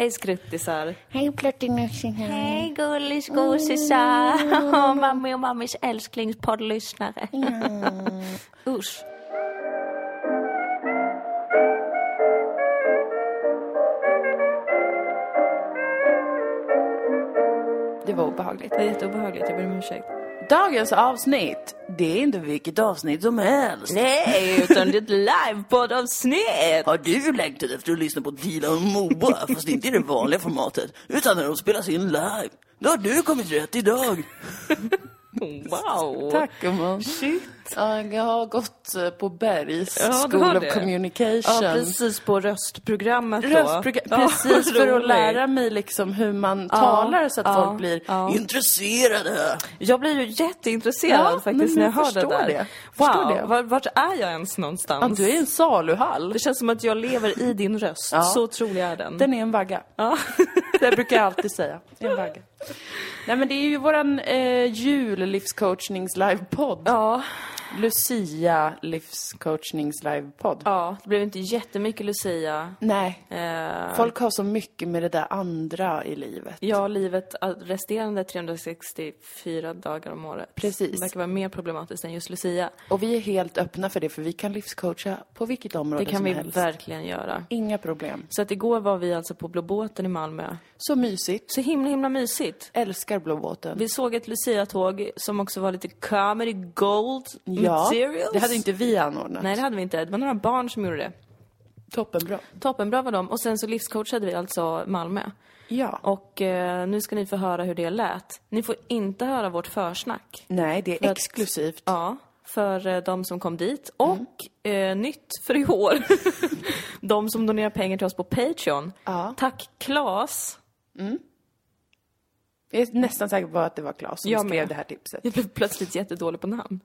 Hej skruttisar. Hej plöttinussing. Hej gullis gosisar. Mammi och mammis älsklingspoddlyssnare. Usch. Det var obehagligt. Det är jätteobehagligt, jag ber om ursäkt. Dagens avsnitt, det är inte vilket avsnitt som helst. Nej, utan det är ett livepoddavsnitt. Har du längtat efter att lyssna på Dilan och Moa, fast inte i det vanliga formatet, utan när de spelas in live? Då har du kommit rätt idag. Wow. Tack gumman. Shit. Ja, jag har gått eh, på Bergs Ja, School of det. Communication. Ja, precis på röstprogrammet då. Röstprogram, Ja, precis för att lära mig liksom hur man talar så att ja, folk blir ja. intresserade. Jag blir ju jätteintresserad Ja, faktiskt när jag jag hör det där. det. Wow, det. Var, vart är jag ens Ja, någonstans? du är i en saluhall. Det känns som att jag lever i din röst. Ja. Så otrolig är den. Den är en vagga. Ja. Det brukar jag alltid säga. En vagga. Nej men det är ju våran eh, jul-livscoachnings livepodd. ja. Lucia livscoachnings livepodd. Ja, det blev inte jättemycket Lucia. Nej, Eh, folk har så mycket med det där andra i livet. Ja, livet äh, resterande 364 dagar om året. Precis. Det verkar vara mer problematiskt än just Lucia. Och vi är helt öppna för det, för vi kan livscoacha på vilket område Det kan som vi helst. verkligen göra. Inga problem. Så att igår var vi alltså på Blå båten i Malmö. Så mysigt. Så himla, himla mysigt. Älskar Blå båten. Vi såg ett Lucia-tåg som också var lite comedy gold ja, materials. det hade inte vi anordnat. Nej, det hade vi inte. Det var några barn som gjorde det. Toppenbra. Toppenbra var de. Och sen så livscoachade vi alltså Malmö. Ja. Och eh, nu ska ni få höra hur det lät. Ni får inte höra vårt försnack. Nej, det För är att- exklusivt. Ja, för eh, de som kom dit. Och eh, nytt för i år, de som donerar pengar till oss på Patreon. Ja. Tack Klas. Jag är nästan säker på att det var Claes som Jag skrev med. det här tipset. Jag blev plötsligt jättedålig på namn.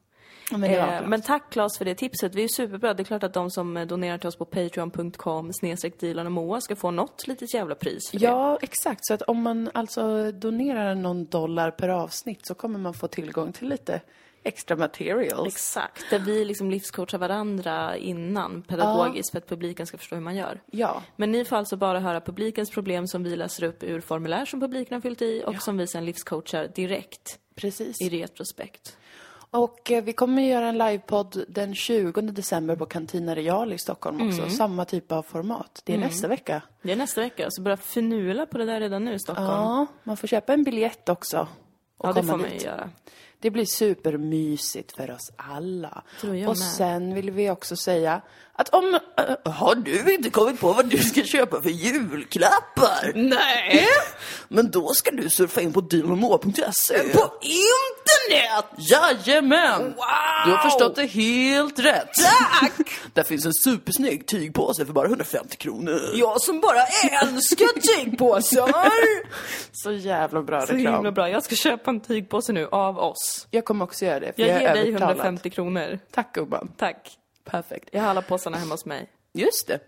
Ja, men, det Eh, Claes. men tack Klas för det tipset. Vi är superbra. Det är klart att de som eh, donerar till oss på patreon.com snedstreck Dilan och Moa ska få något litet jävla pris för det. Ja, exakt. Så att om man alltså donerar någon dollar per avsnitt så kommer man få tillgång till lite extra materials. Exakt, där vi liksom livscoachar varandra innan pedagogiskt för att publiken ska förstå hur man gör. Ja. Men ni får alltså bara höra publikens problem som vi läser upp ur formulär som publiken har fyllt i och som vi sen livscoachar direkt Precis. i retrospekt. Och eh, vi kommer göra en livepodd den 20 december på Cantina Real i Stockholm också. Mm. Samma typ av format. Det är nästa vecka. Det är nästa vecka, så börja finula på det där redan nu i Stockholm. Ja, man får köpa en biljett också. och Ja, det får man ju göra. Det blir supermysigt för oss alla. Tror jag och med. sen vill vi också säga att om... äh, har du inte kommit på vad du ska köpa för julklappar? Nej! Men då ska du surfa in på dynamoa.se. På internet! Jajamän! Wow! Du har förstått det helt rätt. Tack! Där finns en supersnygg tygpåse för bara 150 kronor. Jag som bara älskar tygpåsar! Så jävla bra Så reklam. himla bra. Jag ska köpa en tygpåse nu av oss. Jag kommer också göra det, för Jag, jag, ger är dig övertalad. 150 kronor. Tack gumman. Tack. Perfekt. Jag har alla påsarna hemma hos mig, Just det.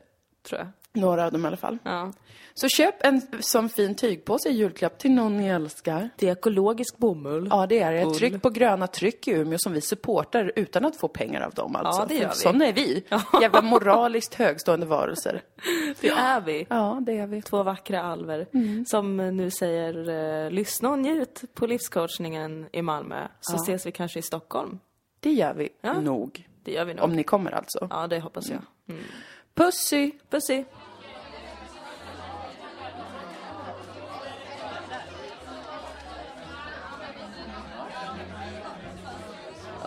tror jag. Några av dem i alla fall. Ja. Så köp en sån fin tygpåse i julklapp till någon ni älskar. Det är ekologisk bomull. Ja, det är det. Tryck på gröna tryck i Umeå som vi supportar utan att få pengar av dem alltså. Ja, det gör vi. Såna är vi. Jävla moraliskt högstående varelser. Det är vi. Ja, det är vi. Två vackra alver Mm. som nu säger eh, lyssna och njut på livscoachningen i Malmö. Så ses vi kanske i Stockholm. Det gör vi Ja. nog. Det gör vi nog. Om ni kommer alltså. Ja, det hoppas jag. Pussy! Pussy!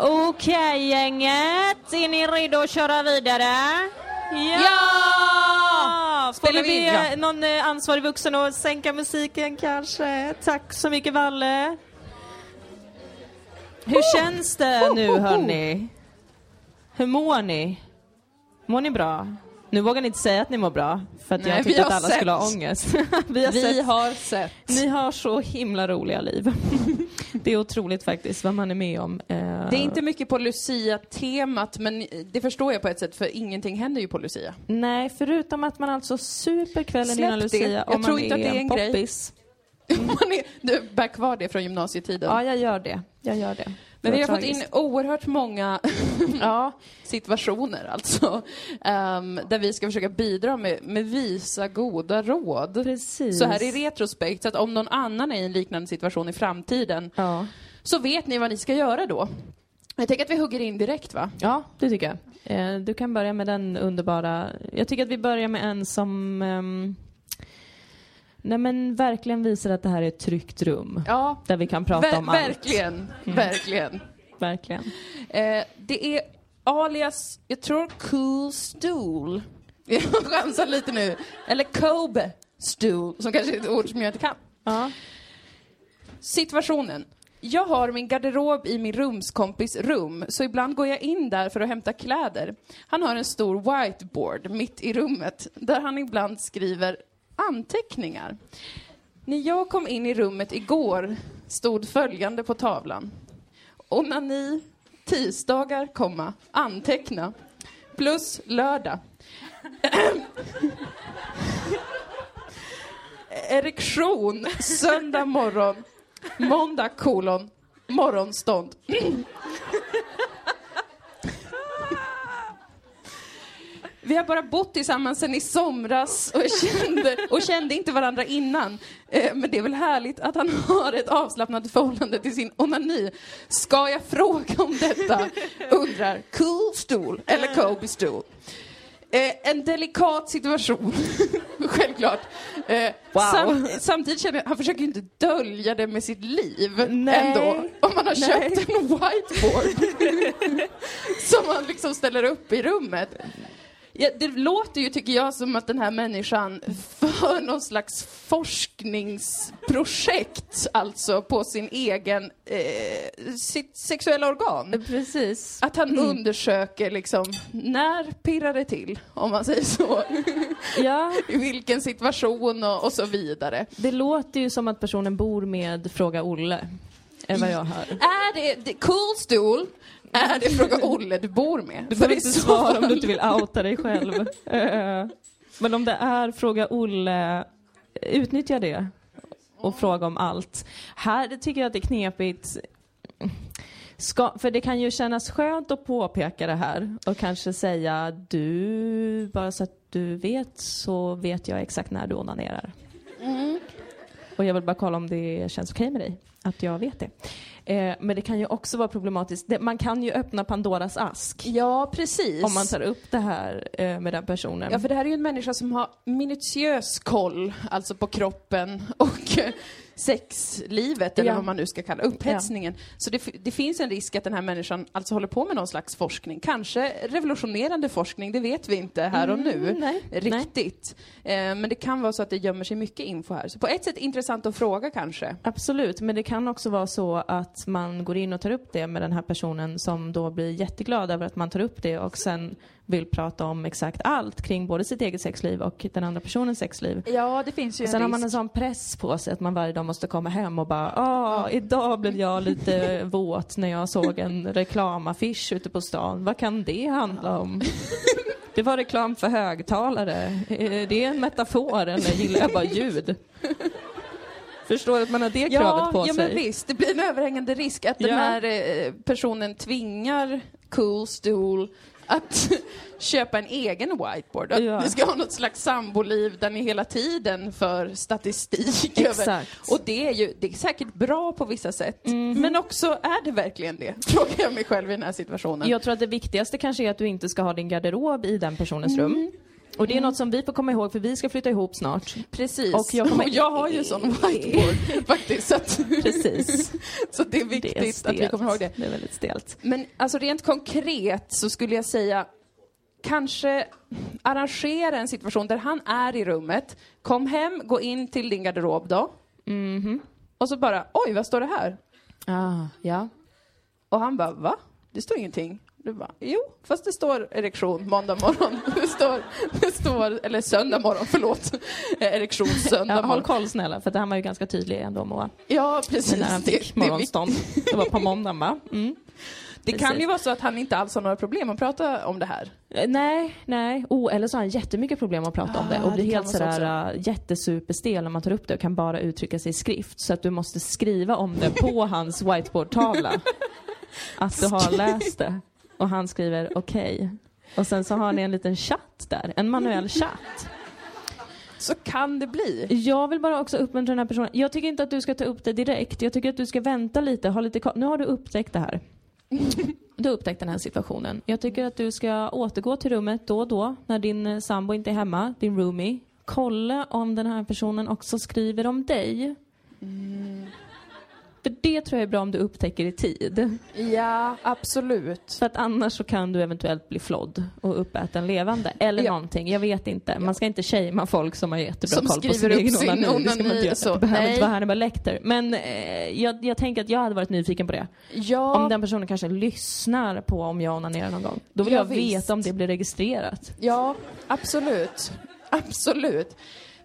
Okej gänget, är ni redo att köra vidare? Ja! Ska Spelar vi ja. någon eh, ansvarig vuxen att sänka musiken kanske? Tack så mycket Valle. Hur känns det nu hörni? Hur mår ni? Mår ni bra? Nu vågar ni inte säga att ni mår bra, för att Nej, jag tyckte att alla sett. skulle ha ångest. vi har Vi sett. har sett. Ni har så himla roliga liv. det är otroligt faktiskt vad man är med om. Eh, Det är inte mycket på Lucia-temat, men det förstår jag på ett sätt, för ingenting händer ju på Lucia. Nej, förutom att man alltså super kvällen Släpp innan det. Lucia Jag om tror man inte att det är en grej. poppis. Man är, du bär kvar det från gymnasietiden. Ja, jag gör det. Jag gör det. Men vi har fått in oerhört många Ja, situationer alltså, ehm, där vi ska försöka bidra med, med visa goda råd. precis. Så här i retrospekt, så att om någon annan är i en liknande situation i framtiden, Ja. så vet ni vad ni ska göra då. Jag tänker att vi hugger in direkt va? ja, det tycker jag. Eh, Du kan börja med den underbara... Jag tycker att vi börjar med en som... ehm, Nej men verkligen visar att det här är ett tryggt rum. Ja, Där vi kan prata ver- om allt. verkligen, verkligen. Verkligen. Eh, det är alias, jag tror cool stool. Jag chansar lite nu. Eller Kobe stool, som kanske är ett ord som jag inte kan. Ja. Situationen. Jag har min garderob i min rumskompis rum, så ibland går jag in där för att hämta kläder. Han har en stor whiteboard mitt i rummet, där han ibland skriver anteckningar. När jag kom in i rummet igår stod följande på tavlan. Onani, tisdagar, komma, anteckna. Plus lördag. Erektion, söndag morgon, måndag kolon, morgonstånd. Vi har bara bott tillsammans sen i somras och kände, och kände inte varandra innan. Eh, men det är väl härligt att han har ett avslappnat förhållande till sin onani. Ska jag fråga om detta? Undrar cool stol eller Kobe stol. Eh, en delikat situation, självklart. Eh, Wow. sam, samtidigt känner jag, han försöker ju inte dölja det med sitt liv Nej. ändå. Om man har Nej. köpt en whiteboard som man liksom ställer upp i rummet. Ja, det låter ju, tycker jag, som att den här människan för någon slags forskningsprojekt, alltså på sin egen, eh, sitt sexuella organ. Precis. Att han undersöker liksom, när pirrar det till, om man säger så? Ja, I vilken situation och, och så vidare. det låter ju som att personen bor med Fråga Olle. Är vad jag hör. Är det, det cool stool, är det Fråga Olle du bor med? Du behöver inte svara om du inte vill outa dig själv. Eh, Men om det är Fråga Olle, utnyttja det och fråga om allt. Här tycker jag att det är knepigt. Ska, för det kan ju kännas skönt att påpeka det här och kanske säga du, bara så att du vet så vet jag exakt när du onanerar. Och jag vill bara kolla om det känns okej med dig, att jag vet det. Eh, men det kan ju också vara problematiskt. Det, man kan ju öppna Pandoras ask. Ja, precis. Om man tar upp det här eh, med den personen. Ja, för det här är ju en människa som har minutiös koll, alltså på kroppen och eh, sexlivet, eller Ja. vad man nu ska kalla upphetsningen. Så det, det finns en risk att den här människan alltså håller på med någon slags forskning. Kanske revolutionerande forskning, det vet vi inte här och nu Mm, nej, riktigt. Eh, men det kan vara så att det gömmer sig mycket info här. Så på ett sätt intressant att fråga kanske. Absolut, men det kan också vara så att man går in och tar upp det med den här personen som då blir jätteglad över att man tar upp det och sen vill prata om exakt allt kring både sitt eget sexliv och den andra personens sexliv. Ja, det finns ju Och sen har man en sån press på sig att man varje dag måste komma hem och bara ah, idag blev jag lite våt när jag såg en reklamaffisch ute på stan. Vad kan det handla om? Det var reklam för högtalare. Är det en metafor eller gillar jag bara ljud? Förstår att man har det kravet ja, på ja, sig. men visst. Det blir en överhängande risk att den Ja. här eh, personen tvingar Cool Stool att köpa en egen whiteboard. Att Ja. ni ska ha något slags samboliv där ni hela tiden för statistik över... Exakt. Och det är ju, det är säkert bra på vissa sätt. Mhm. Men också, är det verkligen det? Frågar jag mig själv i den här situationen. Jag tror att det viktigaste kanske är att du inte ska ha din garderob i den personens Mm. rum. Och det är något som vi får komma ihåg för vi ska flytta ihop snart. Precis. Och jag kommer- Och jag har ju sån whiteboard faktiskt. Så, att, Precis. så det är Det är viktigt att vi kommer ihåg det. Det är väldigt stelt. Men alltså rent konkret så skulle jag säga kanske arrangera en situation där han är i rummet, kom hem, gå in till din garderob då. Mhm. Och så bara, oj vad står det här? Ah, ja. Och han bara, va? Det står ingenting. Du bara, jo, fast det står erektion måndag morgon. Det står, det står eller söndag morgon, förlåt. Erektion söndag Ja, håll koll snälla, för det han var ju ganska tydlig ändå Moa. Ja, precis. När han fick det, morgonstånd. Det var på måndagen va? Mm. det kan precis. ju vara så att han inte alls har några problem att prata om det här. Eh, Nej, nej. Oh, eller så har han jättemycket problem att prata om det och Ah, blir det kan helt sådär uh, jättesuperstel när man tar upp det och kan bara uttrycka sig i skrift. Så att du måste skriva om det på hans whiteboardtavla. att du har läst det. Och han skriver okej. Och sen så har ni en liten chatt där, en manuell chatt. Så kan det bli. Jag vill bara också uppmuntra den här personen. Jag tycker inte att du ska ta upp det direkt. Jag tycker att du ska vänta lite, ha lite. Nu har du upptäckt det här. Du har upptäckt den här situationen. Jag tycker att du ska återgå till rummet då och då när din eh, sambo inte är hemma, din roomie. Kolla om den här personen också skriver om dig. För det tror jag är bra om du upptäcker i tid. Ja, absolut. För att annars så kan du eventuellt bli flodd och uppäten levande. Eller Ja. någonting, jag vet inte. Man ska inte shamea folk som har jättebra Som koll på sin egen sin onani. Det ska man onani, inte göra. så, Det behöver nej. inte vara Hannibal Lecter. Men eh, jag, jag tänker att jag hade varit nyfiken på det. Ja, Om den personen kanske lyssnar på om jag onanerar någon gång. Då vill Ja, jag visst. veta om det blir registrerat. ja, absolut. Absolut.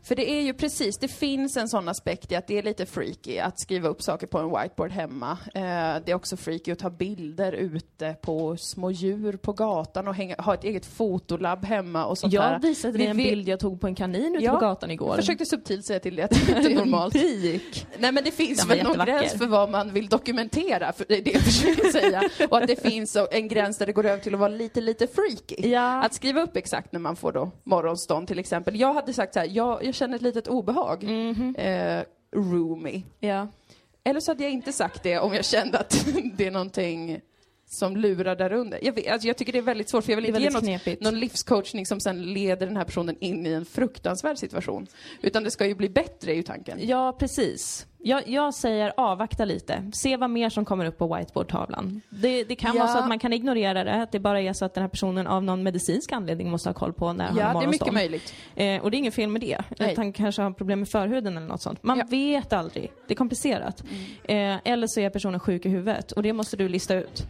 För det är ju precis, det finns en sån aspekt i att det är lite freaky att skriva upp saker på en whiteboard hemma. Eh, det är också freaky att ta bilder ute på små djur på gatan och hänga, ha ett eget fotolabb hemma och sånt där. Jag visade dig Vi en vet- bild jag tog på en kanin ute Ja, på gatan igår. Jag försökte subtilt säga till dig att det inte är normalt. Pik. Nej men det finns väl någon gräns för vad man vill dokumentera, för det är det jag försöker säga. Och att det finns en gräns där det går över till att vara lite, lite freaky. Ja. Att skriva upp exakt när man får då morgonstånd till exempel. Jag hade sagt så här, jag, jag känner ett litet obehag. Mhm. Eh, roomy. Ja. Eller så hade jag inte sagt det om jag kände att det är någonting som lurar där under. Jag, vet, alltså jag tycker det är väldigt svårt, för jag vill inte ge något, knepigt. någon livscoachning som sen leder den här personen in i en fruktansvärd situation. Utan det ska ju bli bättre, ju tanken. Ja, precis. Jag, jag säger avvakta lite. Se vad mer som kommer upp på whiteboardtavlan. Det, det kan Ja. vara så att man kan ignorera det, att det bara är så att den här personen av någon medicinsk anledning måste ha koll på när han har Ja, det är mycket morgonstånd. möjligt. Eh, och det är inget fel med det. Nej. Att han kanske har problem med förhuden eller något sånt. Man Ja. Mm. vet aldrig. Det är komplicerat. Eh, eller så är personen sjuk i huvudet och det måste du lista ut.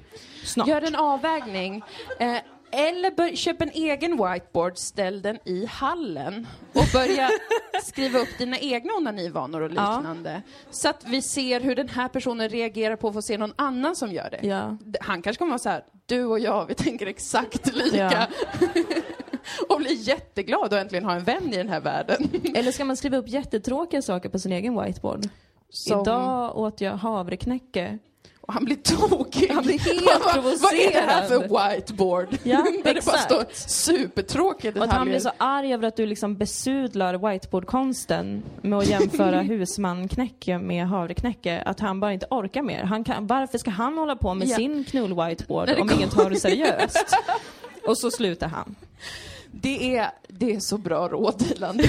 Snart. Gör en avvägning. Eh, eller bör, köp en egen whiteboard, ställ den i hallen och börja skriva upp dina egna onanivanor och Ja. liknande. Så att vi ser hur den här personen reagerar på att få se någon annan som gör det. Ja. Han kanske kommer vara så här, du och jag, vi tänker exakt lika. Ja. och bli jätteglad och äntligen ha en vän i den här världen. Eller ska man skriva upp jättetråkiga saker på sin egen whiteboard? Som- Idag åt jag havreknäcke. Och han blir tokig. Han blir helt Vad- Vad är det här för provocerad. whiteboard? Ja, Där det bara står supertråkiga Och att han blir detaljer. så arg över att du liksom besudlar whiteboardkonsten med att jämföra husmanknäcke med havreknäcke, att han bara inte orkar mer. Han kan, varför ska han hålla på med Ja. sin knull-whiteboard om ingen tar det seriöst? Och så slutar han. Det är, det är så bra råd, Dilan.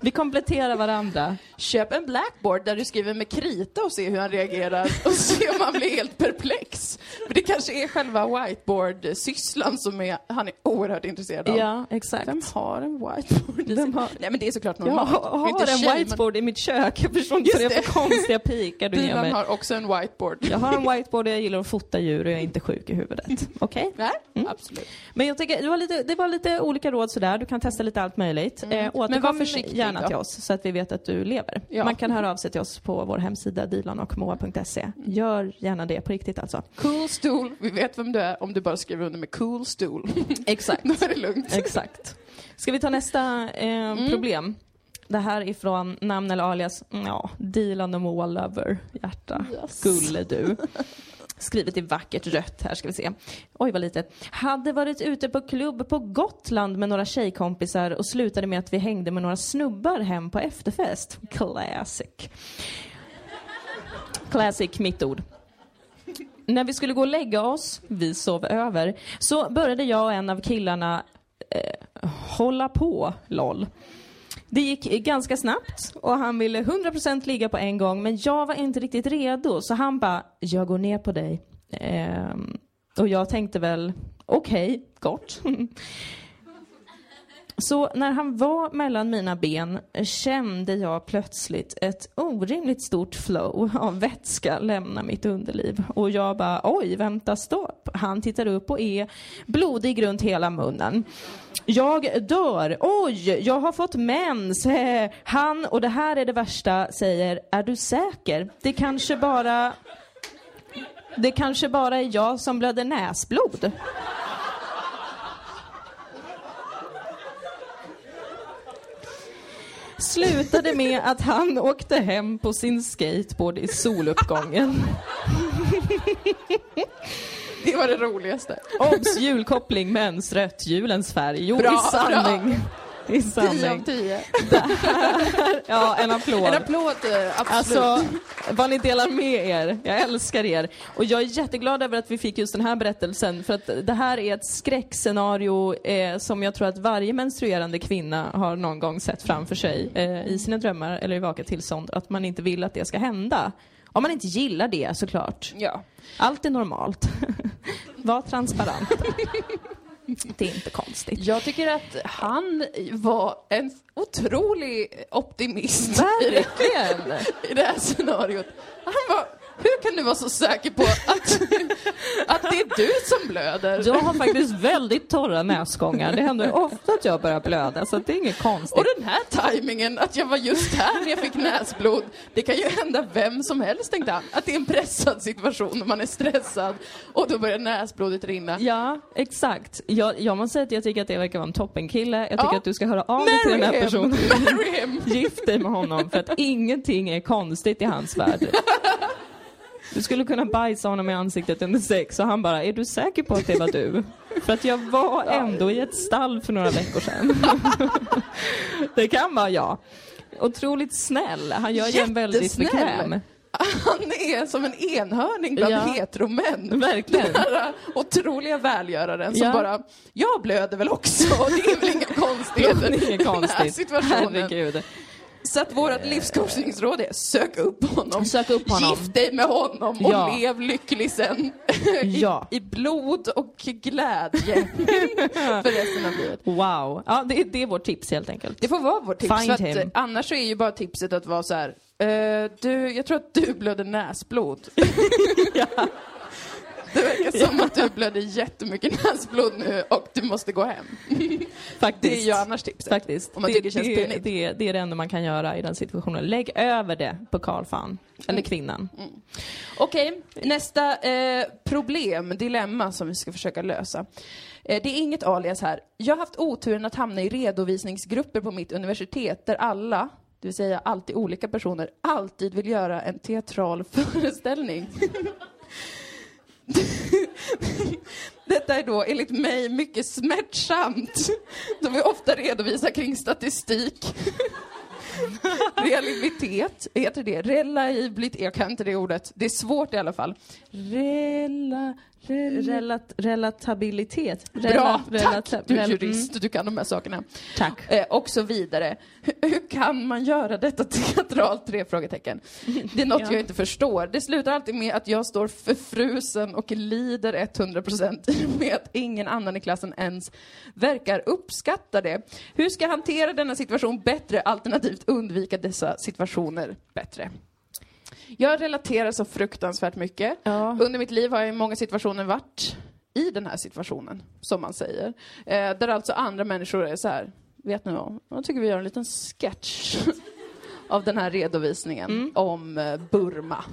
Vi kompletterar varandra. Köp en blackboard där du skriver med krita och se hur han reagerar och se om han blir helt perplex. För det kanske är själva whiteboard-sysslan som är, han är oerhört intresserad av. Ja, exakt. Vem har en whiteboard? Vem har- Nej men det är såklart Jag normalt. har, är inte har en tjej, men whiteboard i mitt kök. Jag förstår inte det det. för konstiga pikar du ger mig. har också en whiteboard. Jag har en whiteboard och jag gillar att fota djur och jag är inte sjuk i huvudet. Okej? Nej, Mm. absolut. Men jag tycker, det var, lite, det var lite olika råd sådär. Du kan testa lite allt möjligt. Mm. Eh, Men var försiktig gärna till oss så att vi vet att du lever. Ja. Man kan höra av sig till oss på vår hemsida dilanochmoa.se. Gör gärna det på riktigt alltså. Cool stool. Vi vet vem du är om du bara skriver under med cool stool. Exakt. Då är det lugnt. Exakt. Ska vi ta nästa eh, Mm. problem? Det här är från namn eller alias, ja, Dilan och Moa Lover, hjärta, Yes. gulle du. Skrivet i vackert rött här ska vi se. Oj vad litet. Hade varit ute på klubb på Gotland med några tjejkompisar och slutade med att vi hängde med några snubbar hem på efterfest. Classic. Classic, mitt ord. När vi skulle gå och lägga oss, vi sov över, så började jag och en av killarna eh, hålla på, LOL. Det gick ganska snabbt och han ville 100% ligga på en gång men jag var inte riktigt redo så han bara, jag går ner på dig. Eh, och jag tänkte väl, okej, gott. Så när han var mellan mina ben eh, kände jag plötsligt ett orimligt stort flow av vätska lämna mitt underliv. Och jag bara, oj, vänta stopp. Han tittar upp och är blodig runt hela munnen. Jag dör. Oj, jag har fått mens. Han, och det här är det värsta, säger, är du säker? Det kanske bara... Det kanske bara är jag som blöder näsblod. slutade med att han åkte hem på sin skateboard i soluppgången. Det var det roligaste. Obs! Julkoppling, mens rött, julens färg. Jo, bra, i sanning. Bra. 10 av sanning. 10. Ja, en applåd. En applåd, eh, absolut. Alltså, vad ni delar med er. Jag älskar er. Och jag är jätteglad över att vi fick just den här berättelsen. För att det här är ett skräckscenario eh, som jag tror att varje menstruerande kvinna har någon gång sett framför sig eh, i sina drömmar eller i vaket tillstånd. Att man inte vill att det ska hända. Om man inte gillar det såklart. ja. Allt är normalt. Var transparent. Det är inte konstigt. Jag tycker att han var en otrolig optimist i det, Verkligen! i det här scenariot. Han var, hur kan du vara så säker på att, att det är du som blöder? Jag har faktiskt väldigt torra näsgångar. Det händer ofta att jag börjar blöda, så det är inget konstigt. Och den här tajmingen, att jag var just här när jag fick näsblod, det kan ju hända vem som helst tänkte han. Att det är en pressad situation man är stressad och då börjar näsblodet rinna. Ja, exakt. Jag, jag måste säga att jag tycker att det verkar vara en toppenkille. Jag tycker Ja. att du ska höra av dig till den här him! personen. Marry him! Gift dig med honom, för att ingenting är konstigt i hans värld. Du skulle kunna bajsa honom i ansiktet under sex och han bara, är du säker på att det var du? För att jag var ändå i ett stall för några veckor sedan. Det kan vara jag. Otroligt snäll. Han gör ju en väldigt bekväm. Han är som en enhörning bland Ja. heteromän. Verkligen. Den här otroliga välgöraren som Ja. bara, jag blöder väl också, det är väl inga konstigheter Det är inget i den här konstigt. situationen. Herregud. Så att vårt livscoachningsråd är, sök upp honom. Sök upp honom. Gift dig med honom och Ja. lev lycklig sen. I, Ja. I blod och glädje för resten av livet. Wow. Ja, det, är- det är vårt tips helt enkelt. Det får vara vårt tips. Find för att, him. eh, annars är ju bara tipset att vara så här. eh, du, jag tror att du blöder näsblod. Det verkar som att du blöder jättemycket näsblod nu och du måste gå hem. Faktiskt. Det är ju annars tipset. Faktiskt. Om man det, tycker det känns det, pinigt. det, det är det enda man kan göra i den situationen. Lägg över det på Karl fan. Eller kvinnan. Okej, nästa eh, problem, dilemma som vi ska försöka lösa. Eh, det är inget alias här. Jag har haft oturen att hamna i redovisningsgrupper på mitt universitet där alla, det vill säga alltid olika personer, alltid vill göra en teatral föreställning. Detta är då enligt mig mycket smärtsamt, då vi ofta redovisar kring statistik. Realitet, heter det? Relabilitet, jag kan inte det ordet. Det är svårt i alla fall. Rela rela Relat, relatabilitet. Bra, Rela- tack! Du är jurist, du kan de här sakerna. Mm, tack. Eh, och så vidare. Hur, kan man göra detta teatralt? Tre frågetecken. Det är något Ja. jag inte förstår. Det slutar alltid med att jag står förfrusen och lider 100% i med att ingen annan i klassen ens verkar uppskatta det. Hur ska jag hantera denna situation bättre, alternativt undvika dessa situationer bättre? Jag relaterar så fruktansvärt mycket. Ja. Under mitt liv har jag i många situationer varit i den här situationen, som man säger. Eh, där alltså andra människor är så här, vet ni vad, jag tycker vi gör en liten sketch av den här redovisningen om eh, Burma.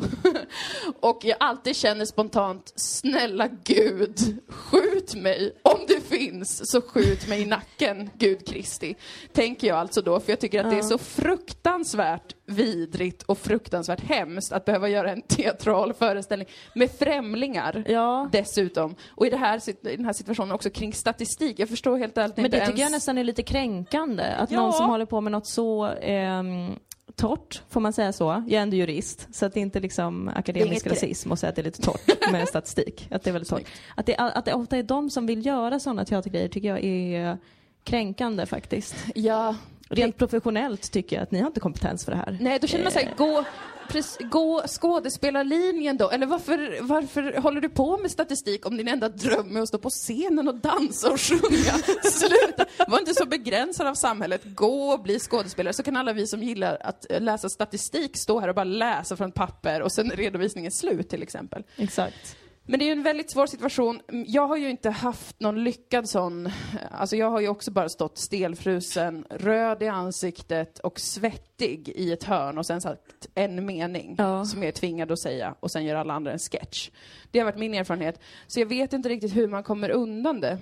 och jag alltid känner spontant, snälla Gud, skjut mig. Om du finns, så skjut mig i nacken, Gud Kristi. Tänker jag alltså då, för jag tycker att det är så fruktansvärt vidrigt och fruktansvärt hemskt att behöva göra en teatral föreställning med främlingar. Ja. Dessutom. Och i, det här, i den här situationen också kring statistik. Jag förstår helt ärligt Men inte det tycker jag ens... nästan är lite kränkande. Att Ja. någon som håller på med något så ehm, torrt, får man säga så? Jag är ändå jurist, så att det inte är liksom akademisk rasism att säga att det är lite torrt med statistik. Att det är väldigt torrt. Att det, att det ofta är de som vill göra sådana teatergrejer tycker jag är kränkande faktiskt. Ja. Rent professionellt tycker jag att ni har inte kompetens för det här. Nej, då känner man såhär, gå, pres- gå skådespelarlinjen då. Eller varför, varför håller du på med statistik om din enda dröm är att stå på scenen och dansa och sjunga? Sluta! Var inte så begränsad av samhället. Gå och bli skådespelare så kan alla vi som gillar att eh, läsa statistik stå här och bara läsa från ett papper och sen är redovisningen slut till exempel. Exakt. Men det är ju en väldigt svår situation. Jag har ju inte haft någon lyckad sån. Alltså jag har ju också bara stått stelfrusen, röd i ansiktet och svettig i ett hörn och sen sagt en mening Ja. som jag är tvingad att säga och sen gör alla andra en sketch. Det har varit min erfarenhet. Så jag vet inte riktigt hur man kommer undan det.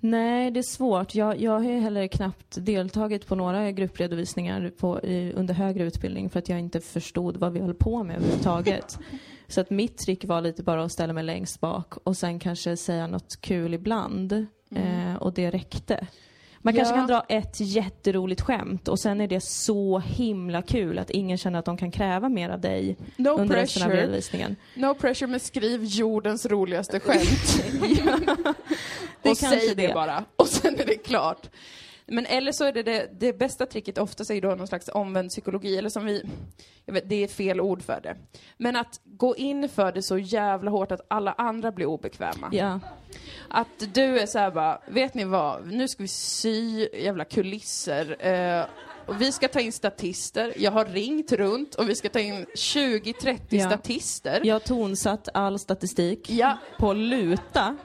Nej, det är svårt. Jag, jag har ju heller knappt deltagit på några gruppredovisningar på, i, under högre utbildning för att jag inte förstod vad vi höll på med överhuvudtaget. Så att mitt trick var lite bara att ställa mig längst bak och sen kanske säga något kul ibland. Eh, och det räckte. Man kanske Mm. Ja. kan dra ett jätteroligt skämt och sen är det så himla kul att ingen känner att de kan kräva mer av dig No under resten av pressure. redovisningen. No pressure, men skriv jordens roligaste skämt. Det är och kanske säg det det. bara. Och sen är det klart. Men eller så är det det, det bästa tricket oftast är då någon slags omvänd psykologi, eller som vi, vet, det är fel ord för det. Men att gå in för det så jävla hårt att alla andra blir obekväma. Ja. Att du är så här bara, vet ni vad, nu ska vi sy jävla kulisser. Eh, och vi ska ta in statister. Jag har ringt runt och vi ska ta in 20-30 Ja. statister. Jag har tonsatt all statistik Ja, på luta.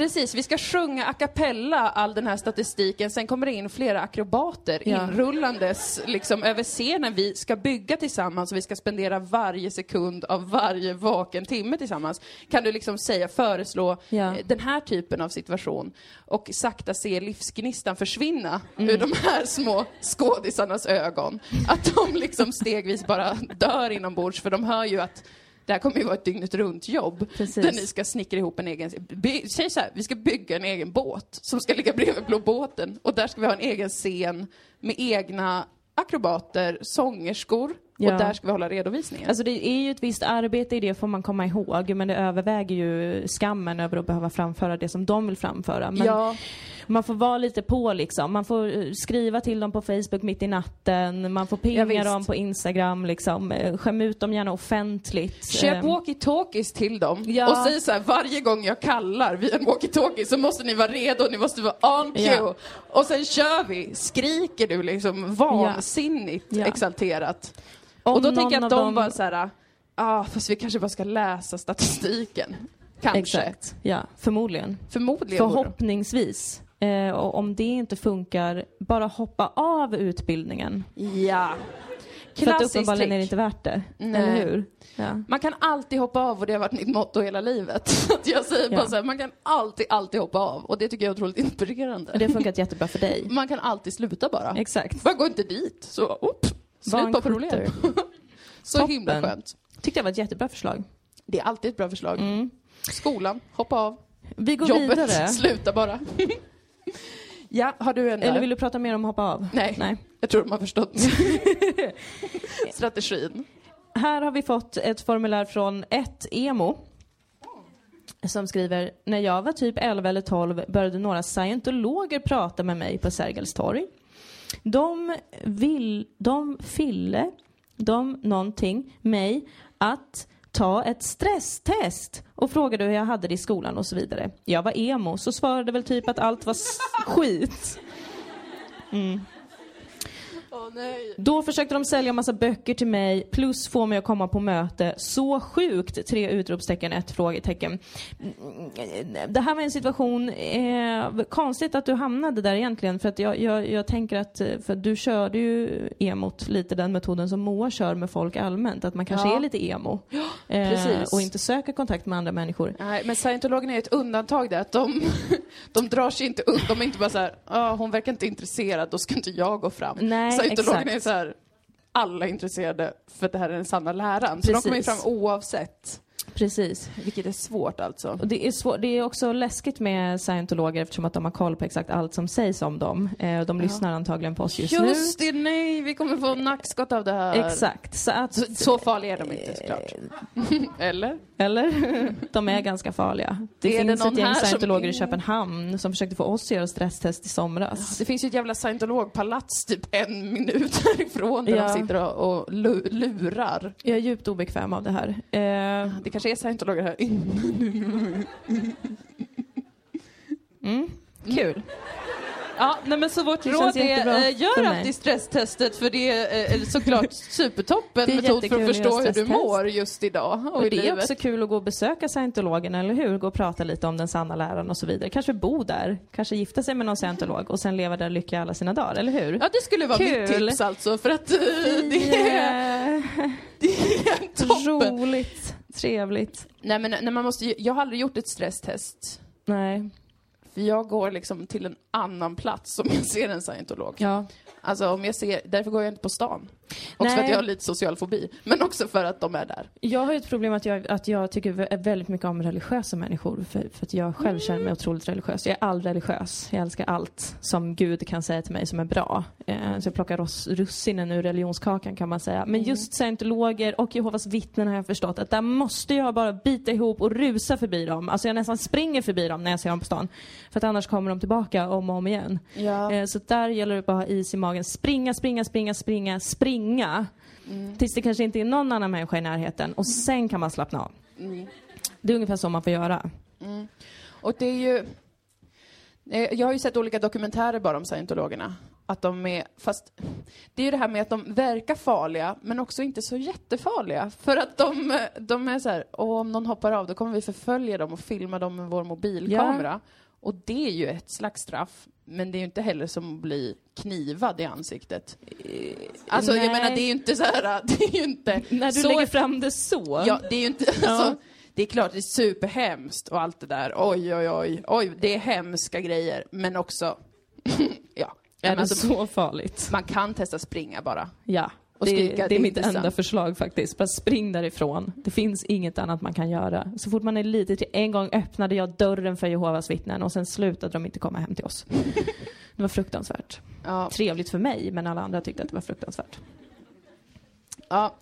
Precis. Vi ska sjunga a cappella all den här statistiken. Sen kommer det in flera akrobater Ja. inrullandes liksom över scenen. Vi ska bygga tillsammans och vi ska spendera varje sekund av varje vaken timme tillsammans. Kan du liksom säga, föreslå Ja. eh, den här typen av situation och sakta se livsgnistan försvinna Mm. ur de här små skådisarnas ögon. Att de liksom stegvis bara dör inombords för de hör ju att det här kommer ju vara ett dygnet runt jobb. Precis. Där ni ska snickra ihop en egen... By, säg så här, vi ska bygga en egen båt som ska ligga bredvid Blå båten. Och där ska vi ha en egen scen med egna akrobater, sångerskor. Ja. Och där ska vi hålla redovisningen. Alltså det är ju ett visst arbete i det får man komma ihåg men det överväger ju skammen över att behöva framföra det som de vill framföra. Men ja, man får vara lite på liksom. Man får eh, skriva till dem på Facebook mitt i natten, man får Ja, pinga visst. dem på Instagram liksom. Eh, Skäm ut dem gärna offentligt. köp Eh, walkie-talkies till dem. Ja. Och säg så här, varje gång jag kallar via en walkie-talkie så måste ni vara redo, ni måste vara on cue. Ja. Och sen kör vi. Skriker du liksom vansinnigt Ja. exalterat. om och då tänker jag att de dem- bara så här, ah, fast vi kanske bara ska läsa statistiken. Kanske. Exakt, ja, förmodligen. Förmodligen. Förhoppningsvis. Eh, och om det inte funkar, bara hoppa av utbildningen. Ja. För att Klassiskt uppenbarligen är det inte värt det. Nej. Eller hur? Ja. Man kan alltid hoppa av och det har varit mitt motto hela livet. Så jag säger bara Ja. så här, man kan alltid, alltid hoppa av. Och det tycker jag är otroligt inspirerande. Och det har funkat jättebra för dig. Man kan alltid sluta bara. Exakt. Bara gå inte dit, så upp, slut på problem. så Toppen. himla skönt. Tyckte jag var ett jättebra förslag. Det är alltid ett bra förslag. Mm. Skolan, hoppa av. Vi går Jobbet, vidare. sluta bara. Ja, har du en där? Eller vill du prata mer om hoppa av? Nej. Nej. Jag tror de har förstått strategin. Här har vi fått ett formulär från ett emo. Som skriver, när jag var typ 11 eller 12 började några scientologer prata med mig på Sergels torg. De vill, de ville, de någonting, mig att ta ett stresstest och frågade hur jag hade det i skolan och så vidare. Jag var emo, så svarade väl typ att allt var skit. Mm. Då försökte de sälja massa böcker till mig plus få mig att komma på möte. Så sjukt! Tre utropstecken, ett frågetecken. Det här var en situation, eh, konstigt att du hamnade där egentligen för att jag, jag, jag tänker att, eh, för att du körde ju emot lite den metoden som Moa kör med folk allmänt, att man kanske Ja. är lite emo. Eh, och inte söker kontakt med andra människor. Nej, men scientologerna är ett undantag där. Att de, de drar sig inte undan. De är inte bara så här, ah, hon verkar inte intresserad, då ska inte jag gå fram. Nej, Exakt. är så här, alla är intresserade för att det här är den sanna läran. Så de kommer ju Precis. fram oavsett. Precis. Vilket är svårt alltså. Och det, är svår, det är också läskigt med scientologer eftersom att de har koll på exakt allt som sägs om dem. Eh, de lyssnar antagligen på oss just, Just det, nej, vi kommer få nackskott av det här. nu. Exakt. Så att, Så, så farliga är de inte såklart. Eller? Eller? De är ganska farliga. Det Är det finns någon ett gäng här som- scientologer i Köpenhamn som försökte få oss att göra stresstest i somras. Det finns ju ett jävla scientologpalats typ en minut härifrån där Ja. de sitter och, och lu- lurar. Jag är djupt obekväm av det här. Eh, Det kanske är scientologer här. mm, kul. Ja, nej men så vårt Det råd är, gör alltid stresstestet för det är eh, såklart supertoppen Det är metod för att förstå hur du mår just idag och, Och i det är också kul att gå och besöka scientologerna, eller hur? Gå och prata lite om den sanna läran och så vidare. Kanske bo där, kanske gifta sig med någon scientolog och sen leva där lyckliga alla sina dagar, eller hur? Ja, det skulle vara Kul. mitt tips alltså för att eh, det är, det är toppen. Roligt, trevligt. Nej men när man måste, jag har aldrig gjort ett stresstest. Nej. För jag går liksom till en annan plats om jag ser en scientolog. Ja. Alltså om jag ser, därför går jag inte på stan. Också för att jag har lite social fobi, men också för att de är där. Jag har ju ett problem att jag, att jag tycker vä- väldigt mycket om religiösa människor. För, för att jag själv känner mig otroligt religiös. Jag är allreligiös. Jag älskar allt som Gud kan säga till mig som är bra. Eh, så jag plockar ross, russinen ur religionskakan kan man säga. Men just scientologer och Jehovas vittnen har jag förstått att där måste jag bara bita ihop och rusa förbi dem. Alltså jag nästan springer förbi dem när jag ser dem på stan. För att annars kommer de tillbaka om och om igen. Ja. Eh, Så där gäller det bara att ha is i magen. Springa, springa, springa, springa, springa. Tills det kanske inte är någon annan människa i närheten. Och sen kan man slappna av. Det är ungefär så man får göra. Och det är ju... eh, Jag har ju sett olika dokumentärer bara om scientologerna. Att de är, fast det är ju det här med att de verkar farliga, men också inte så jättefarliga. För att de, eh, de är så här, "Åh, om någon hoppar av då kommer vi förfölja dem och filma dem med vår mobilkamera. Och det är ju ett slags straff, men det är ju inte heller som att bli knivad i ansiktet. Alltså jag nej. menar, det är ju inte så här, det är ju inte... När du så lägger fram det så. Ja, det är ju inte... Alltså, det är klart, det är superhemskt och allt det där. Oj, oj, oj. Oj, det är hemska grejer. Men också... ja. är det alltså, så farligt? Man kan testa springa bara. Ja. Och det, det "Det är mitt enda sant." förslag faktiskt. Bara spring därifrån. Det finns inget annat man kan göra. Så fort man är lite till en gång öppnade jag dörren för Jehovas vittnen och sen slutade de inte komma hem till oss. Det var fruktansvärt. Ja. Trevligt för mig, men alla andra tyckte att det var fruktansvärt. ja.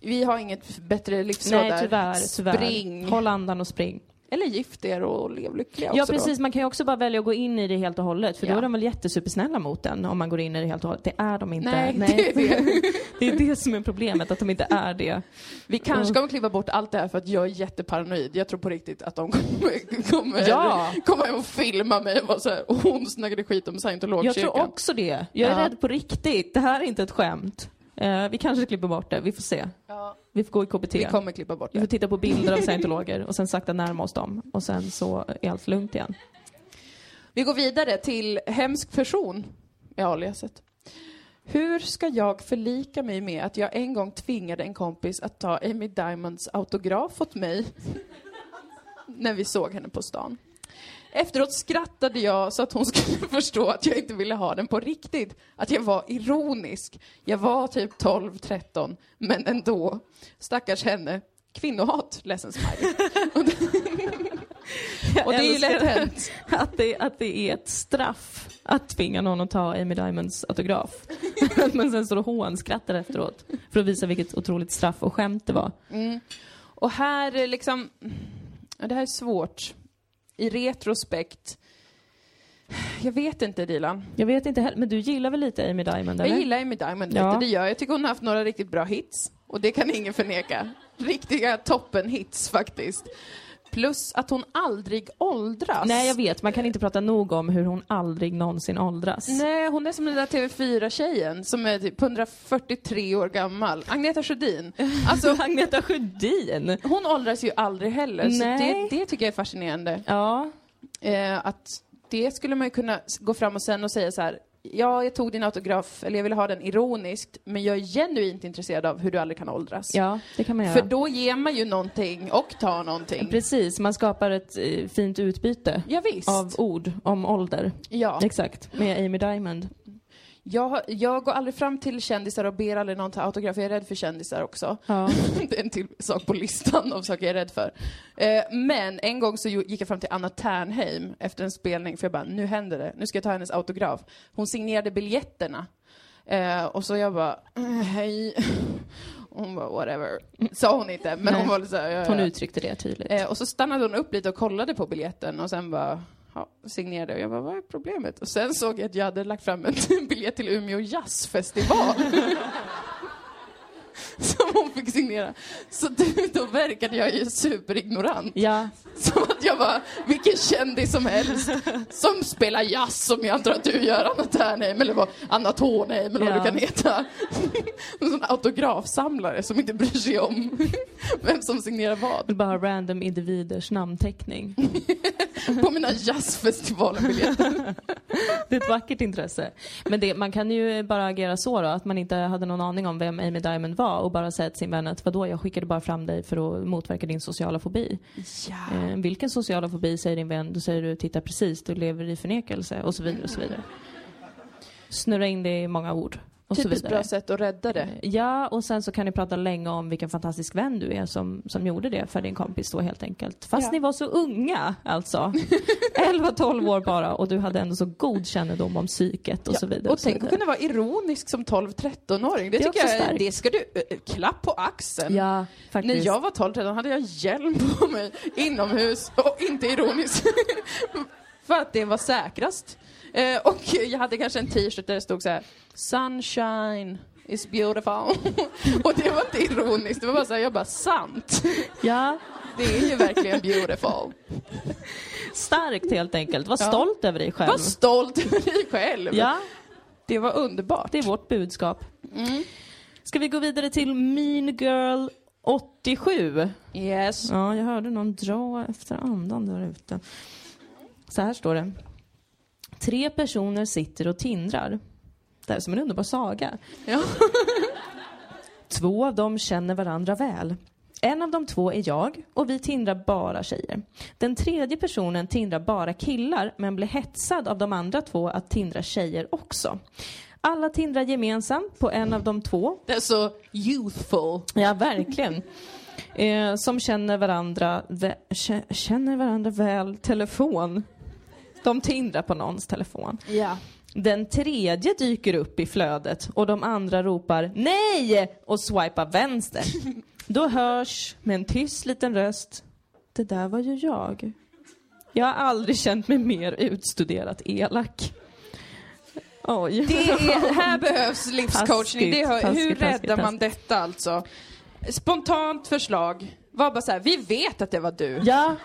Vi har inget bättre livsråd Nej, där. tyvärr. tyvärr. Spring. Håll andan och spring. Eller gift er och lev lyckliga Ja också precis, man kan ju också bara välja att gå in i det helt och hållet för Ja. då är de väl jättesupersnälla mot en om man går in i det helt och hållet. Det är de inte. Nej, det är det. det är det som är problemet, att de inte är det. Då. Vi kanske kommer klippa bort allt det här för att jag är jätteparanoid. Jag tror på riktigt att de kommer, kommer Ja. komma hem och filma mig och vara så här, och hon snackade skit om Jag scientologkyrkan. tror också det. Jag är Ja. rädd på riktigt. Det här är inte ett skämt. Eh, vi kanske klipper bort det, vi får se. Ja, Vi får gå i KBT. vi kommer klippa bort Vi det. får titta på bilder av scientologer och sen sakta närma oss dem. Och sen så är allt lugnt igen. Vi går vidare till hemsk person med aliaset. Hur ska jag förlika mig med att jag en gång tvingade en kompis att ta Amy Diamonds autograf åt mig när vi såg henne på stan? Efteråt skrattade jag så att hon skulle förstå att jag inte ville ha den på riktigt. Att jag var ironisk. Jag var typ 12-13, men ändå. Stackars henne. Kvinnohat, ledsen smiley. Och det är ju lätt hänt. Att det, att det är ett straff att tvinga någon att ta Amy Diamonds autograf. Men sen står och hånskrattar efteråt. För att visa vilket otroligt straff och skämt det var. Och här är liksom, det här är svårt. I retrospekt, jag vet inte Dilan. Jag vet inte heller, men du gillar väl lite Amy Diamond eller? Jag gillar Amy Diamond Ja. lite, det gör jag. Jag tycker hon har haft några riktigt bra hits. Och det kan ingen förneka. Riktiga toppen-hits faktiskt. Plus att hon aldrig åldras. Nej jag vet, man kan inte prata nog om hur hon aldrig någonsin åldras. Nej, hon är som den där TV4-tjejen som är typ 143 år gammal. Agneta Sjödin. Alltså, Agneta Sjödin! hon åldras ju aldrig heller. Nej. det, det tycker jag är fascinerande. Ja, Eh, att det skulle man ju kunna gå fram och sen och säga så här. Ja, jag tog din autograf, eller jag ville ha den ironiskt, men jag är genuint intresserad av hur du aldrig kan åldras. ja det kan man göra. För då ger man ju någonting och tar någonting. Precis, man skapar ett eh, fint utbyte Ja, av ord om ålder. Ja. Exakt, med Amy Diamond. Jag, jag går aldrig fram till kändisar och ber aldrig någon ta autograf. Jag är rädd för kändisar också. Ja. det är en till sak på listan av saker jag är rädd för. Eh, men en gång så gick jag fram till Anna Ternheim efter en spelning, för jag bara, nu händer det. Nu ska jag ta hennes autograf. Hon signerade biljetterna. Eh, och så jag bara, "Mm, hej. Hon bara, whatever. Sa hon inte, men Nej. hon var lite såhär, ja, Hon ja. uttryckte det tydligt. Eh, och så stannade hon upp lite och kollade på biljetten och sen bara, ja, signerade. Och jag bara, vad är problemet? Och sen såg jag att jag hade lagt fram en biljett till Umeå jazzfestival. Som hon fick signera. Så då, verkade jag ju superignorant. Ja, Som att jag var vilken kändis som helst som spelar jazz som jag antar att du gör, Anna Ternheim eller vad, Anna Tornheim eller vad Ja. du kan heta. En sån autografsamlare som inte bryr sig om vem som signerar vad. vill bara random individers namnteckning. på mina jazzfestivalbiljetter. Det är ett vackert intresse. Men det, man kan ju bara agera så då, att man inte hade någon aning om vem Amy Diamond var och bara säga till sin vän att vadå, jag skickade bara fram dig för att motverka din sociala fobi. Ja. Eh, vilken sociala fobi säger din vän? Då säger du titta precis, du lever i förnekelse och så vidare och så vidare. Snurra in det i många ord. Och Typiskt bra sätt att rädda det. Ja, och sen så kan ni prata länge om vilken fantastisk vän du är som, som gjorde det för din kompis då helt enkelt. Fast Ja. ni var så unga alltså. 11-12 år bara och du hade ändå så god kännedom om psyket och så vidare. Och så tänk att kunna vara ironisk som 12-13-åring. Det, Det tycker jag, starkt. det ska du, eh, klapp på axeln. Ja, faktiskt. När jag var 12-13 hade jag hjälm på mig inomhus och inte ironisk. För att det var säkrast. Eh, och jag hade kanske en t-shirt där det stod så här: Sunshine is beautiful. och det var inte ironiskt, det var bara så här, jag bara sant. Ja, Det är ju verkligen beautiful. starkt helt enkelt. Var Ja. stolt över dig själv. Var stolt över dig själv. Ja, Det var underbart. det är vårt budskap. Mm. Ska vi gå vidare till Mean Girl 87? Yes. Ja, jag hörde någon dra efter andan där ute. Så här står det. Tre personer sitter och tindrar. Det här är som en underbar saga. Ja. Två av dem känner varandra väl. En av de två är jag och vi tindrar bara tjejer. Den tredje personen tindrar bara killar men blir hetsad av de andra två att tindra tjejer också. Alla tindrar gemensamt på en av de två Det är så youthful. Ja, verkligen. Eh, som känner varandra, vä- kä- känner varandra väl telefon. De tindrar på någons telefon. Ja. Den tredje dyker upp i flödet och de andra ropar nej och swipar vänster. Då hörs med en tyst liten röst. Det där var ju jag. Jag har aldrig känt mig mer utstuderat elak. Oj. Det är, här behövs livscoachning. Det hör, Taskigt, hur taskigt, räddar man taskigt. detta alltså? Spontant förslag var bara så här, vi vet att det var du. Ja,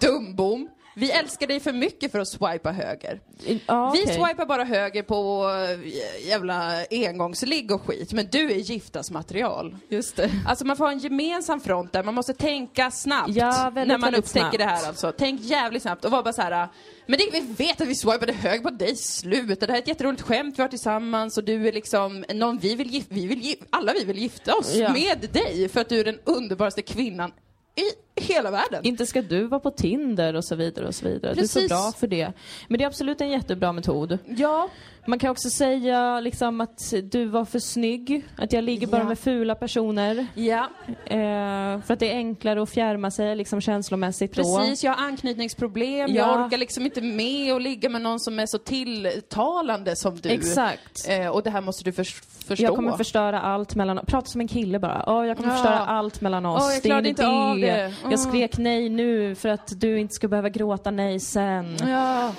Dumbom. Vi älskar dig för mycket för att swipa höger. ja Vi okej. swipar bara höger på äh, jävla engångsligg och skit, men du är giftasmaterial. Just det. Alltså man får ha en gemensam front där, man måste tänka snabbt Ja, väldigt, när man upptäcker snabbt. det här alltså. Tänk jävligt snabbt och var bara så här. men det, vi vet att vi swipade höger på dig, sluta. Det här är ett jätteroligt skämt vi har tillsammans och du är liksom någon vi vill gif- vi vill gif- alla vi vill gifta oss Ja. med dig för att du är den underbaraste kvinnan i hela världen. Inte ska du vara på Tinder och så vidare och så vidare. Du är så Precis. bra för det. Men det är absolut en jättebra metod. Ja, Man kan också säga liksom att du var för snygg, att jag ligger bara Ja. med fula personer. ja, Eh, för att det är enklare att fjärma sig liksom känslomässigt då. precis. Jag har anknytningsproblem, Ja. jag orkar liksom inte med att ligga med någon som är så tilltalande som du. Exakt. Eh, och det här måste du förs- förstå. Jag kommer förstöra allt mellan Prata som en kille bara. Åh, jag kommer Ja. förstöra allt mellan oss. Åh, jag det är klarade inte av det. Mm. Jag skrek nej nu för att du inte ska behöva gråta nej sen. Ja.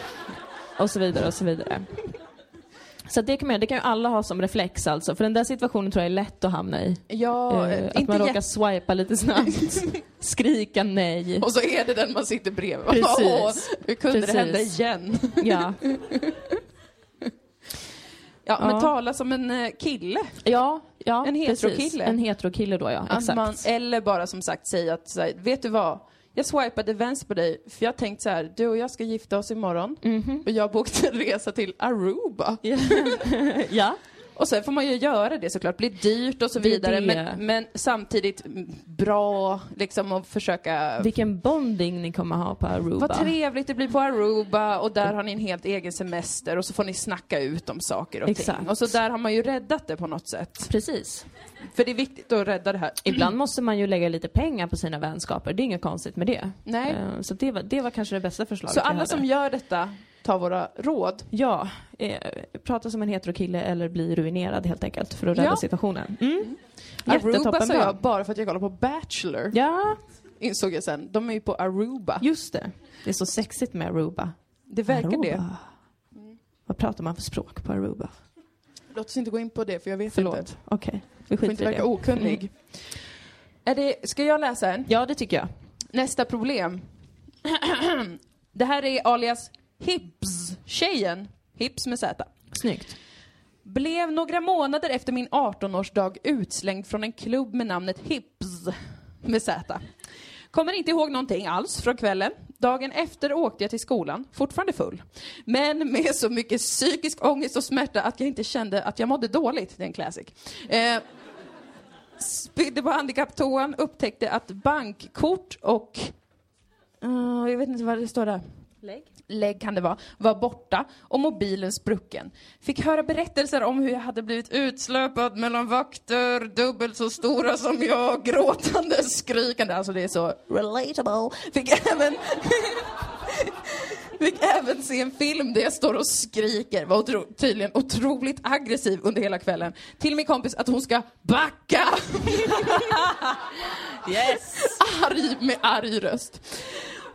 Och så vidare och så vidare. Så det kan man. Det kan ju alla ha som reflex alltså. För den där situationen tror jag är lätt att hamna i. Ja, Eh, att man råkar swipa lite snabbt. Skrika nej. Och så är det den man sitter bredvid. Precis. Åh, hur kunde Precis. det hända igen? Ja. Ja, men Ja. tala som en eh, kille. Ja, ja En heterokille. En heterokille då ja, exakt. man, eller bara som sagt säga att, så här, vet du vad? Jag swipade vänster på dig, för jag tänkte så här, du och jag ska gifta oss imorgon. Mhm. Och jag bokade en resa till Aruba. ja. Och sen får man ju göra det såklart, blir dyrt och så vidare. Men, men samtidigt bra, liksom att försöka Vilken bonding ni kommer ha på Aruba. Vad trevligt det blir på Aruba och där har ni en helt egen semester och så får ni snacka ut om saker och Exakt. ting. Och så där har man ju räddat det på något sätt. Precis. För det är viktigt att rädda det här. Ibland måste man ju lägga lite pengar på sina vänskaper. Det är inget konstigt med det. Nej. Eh, Så det var, det var kanske det bästa förslaget Så alla som gör detta, ta våra råd. Ja, eh, prata som en heterokille eller bli ruinerad helt enkelt för att rädda Ja. situationen. Mm. Aruba Jättetoppen sa jag bara för att jag kollar på Bachelor. Ja, Insåg jag sen. De är ju på Aruba. just det. Det är så sexigt med Aruba. Det verkar Aruba. det. Vad pratar man för språk på Aruba? Låt oss inte gå in på det för jag vet Förlåt. inte. Okej, vi Får skiter inte i verka det. okunnig. Mm. Är det, ska jag läsa en? Ja, det tycker jag. Nästa problem. det här är alias Hips-tjejen. Hips med Z. Snyggt. Blev några månader efter min 18-årsdag utslängd från en klubb med namnet Hips med Z. Kommer inte ihåg någonting alls från kvällen. Dagen efter åkte jag till skolan, fortfarande full. Men med så mycket psykisk ångest och smärta att jag inte kände att jag mådde dåligt. Det är en classic. Eh, spydde på handikapptoan, upptäckte att bankkort och... Uh, jag vet inte vad det står där. Lägg. Lägg kan det vara, var borta och mobilen sprucken. Fick höra berättelser om hur jag hade blivit utsläpad mellan vakter, dubbelt så stora som jag, gråtande, skrikande. Alltså det är så relatable. Fick även... Fick även se en film där jag står och skriker, var otro, tydligen otroligt aggressiv under hela kvällen, till min kompis att hon ska backa! Yes! arg med arg röst.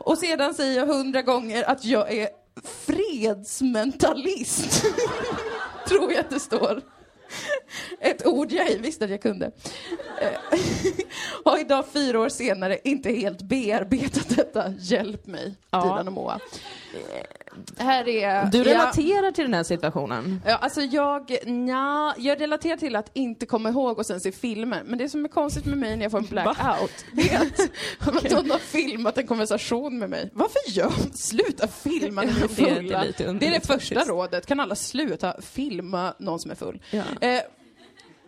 Och sedan säger jag hundra gånger att jag är fredsmentalist. Tror jag att det står. Ett ord jag ej visste att jag kunde. Eh, Har idag fyra år senare inte helt bearbetat detta. Hjälp mig, Ja. Dilan och Moa. Här är... Du ja. relaterar till den här situationen. Ja, alltså jag, nja, jag relaterar till att inte komma ihåg och sen se filmer. Men det som är konstigt med mig när jag får en blackout, det är att, att någon har filmat en konversation med mig. Varför gör Sluta filma när ni är Det är fulla. Det är det första faktiskt. rådet. Kan alla sluta filma någon som är full? Ja. Eh,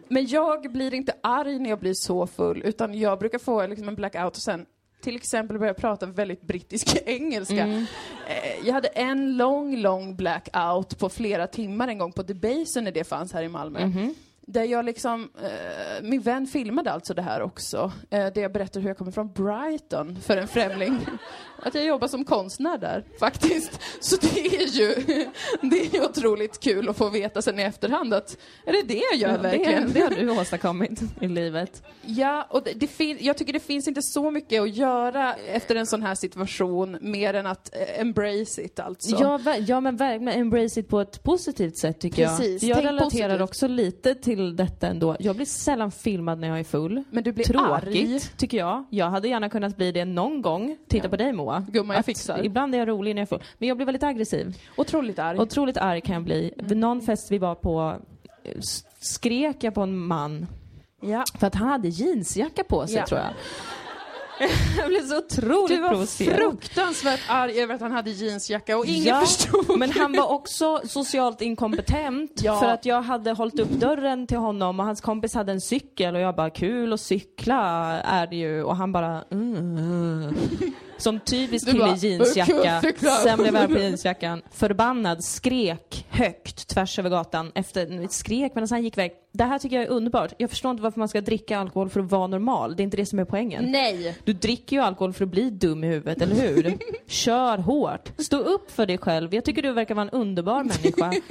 men jag blir inte arg när jag blir så full, utan jag brukar få liksom en blackout och sen till exempel börja prata väldigt brittisk engelska. Mm. Eh, jag hade en lång, lång blackout på flera timmar en gång på Debasen när det fanns här i Malmö. Mhm. Där jag liksom, eh, min vän filmade alltså det här också. Eh, där jag berättar hur jag kommer från Brighton för en främling. Att jag jobbar som konstnär där, faktiskt. Så det är ju, det är ju otroligt kul att få veta sen i efterhand att, är det det jag gör Ja, det, verkligen? det har du åstadkommit i livet. Ja, och det, det fin- jag tycker det finns inte så mycket att göra efter en sån här situation, mer än att eh, embrace it alltså. Ja, ja men verkligen embrace it på ett positivt sätt tycker Precis, jag. Jag relaterar positivt. också lite till detta ändå. Jag blir sällan filmad när jag är full. Men du blir Tråkigt, arg. tycker jag. Jag hade gärna kunnat bli det någon gång. Titta Ja. på dig Moa. Gumman, jag fixar. Ibland är jag rolig när jag full. Men jag blir väldigt aggressiv. Otroligt arg. Otroligt arg kan jag bli. Vid någon fest vi var på skrek jag på en man ja. för att han hade jeansjacka på sig Ja. tror jag. jag blev så otroligt Du var provocerad. fruktansvärt arg över att han hade jeansjacka och ingen Ja, förstod. Men han var också socialt inkompetent Ja. för att jag hade hållit upp dörren till honom och hans kompis hade en cykel och jag bara kul att cykla är det ju och han bara mm. Som typisk kille i jeansjacka. Blev jag på jeansjackan. Förbannad, skrek högt tvärs över gatan. Efter, skrek medan han gick iväg. Det här tycker jag är underbart. Jag förstår inte varför man ska dricka alkohol för att vara normal. Det är inte det som är poängen. Nej. Du dricker ju alkohol för att bli dum i huvudet, eller hur? Kör hårt. Stå upp för dig själv. Jag tycker du verkar vara en underbar människa.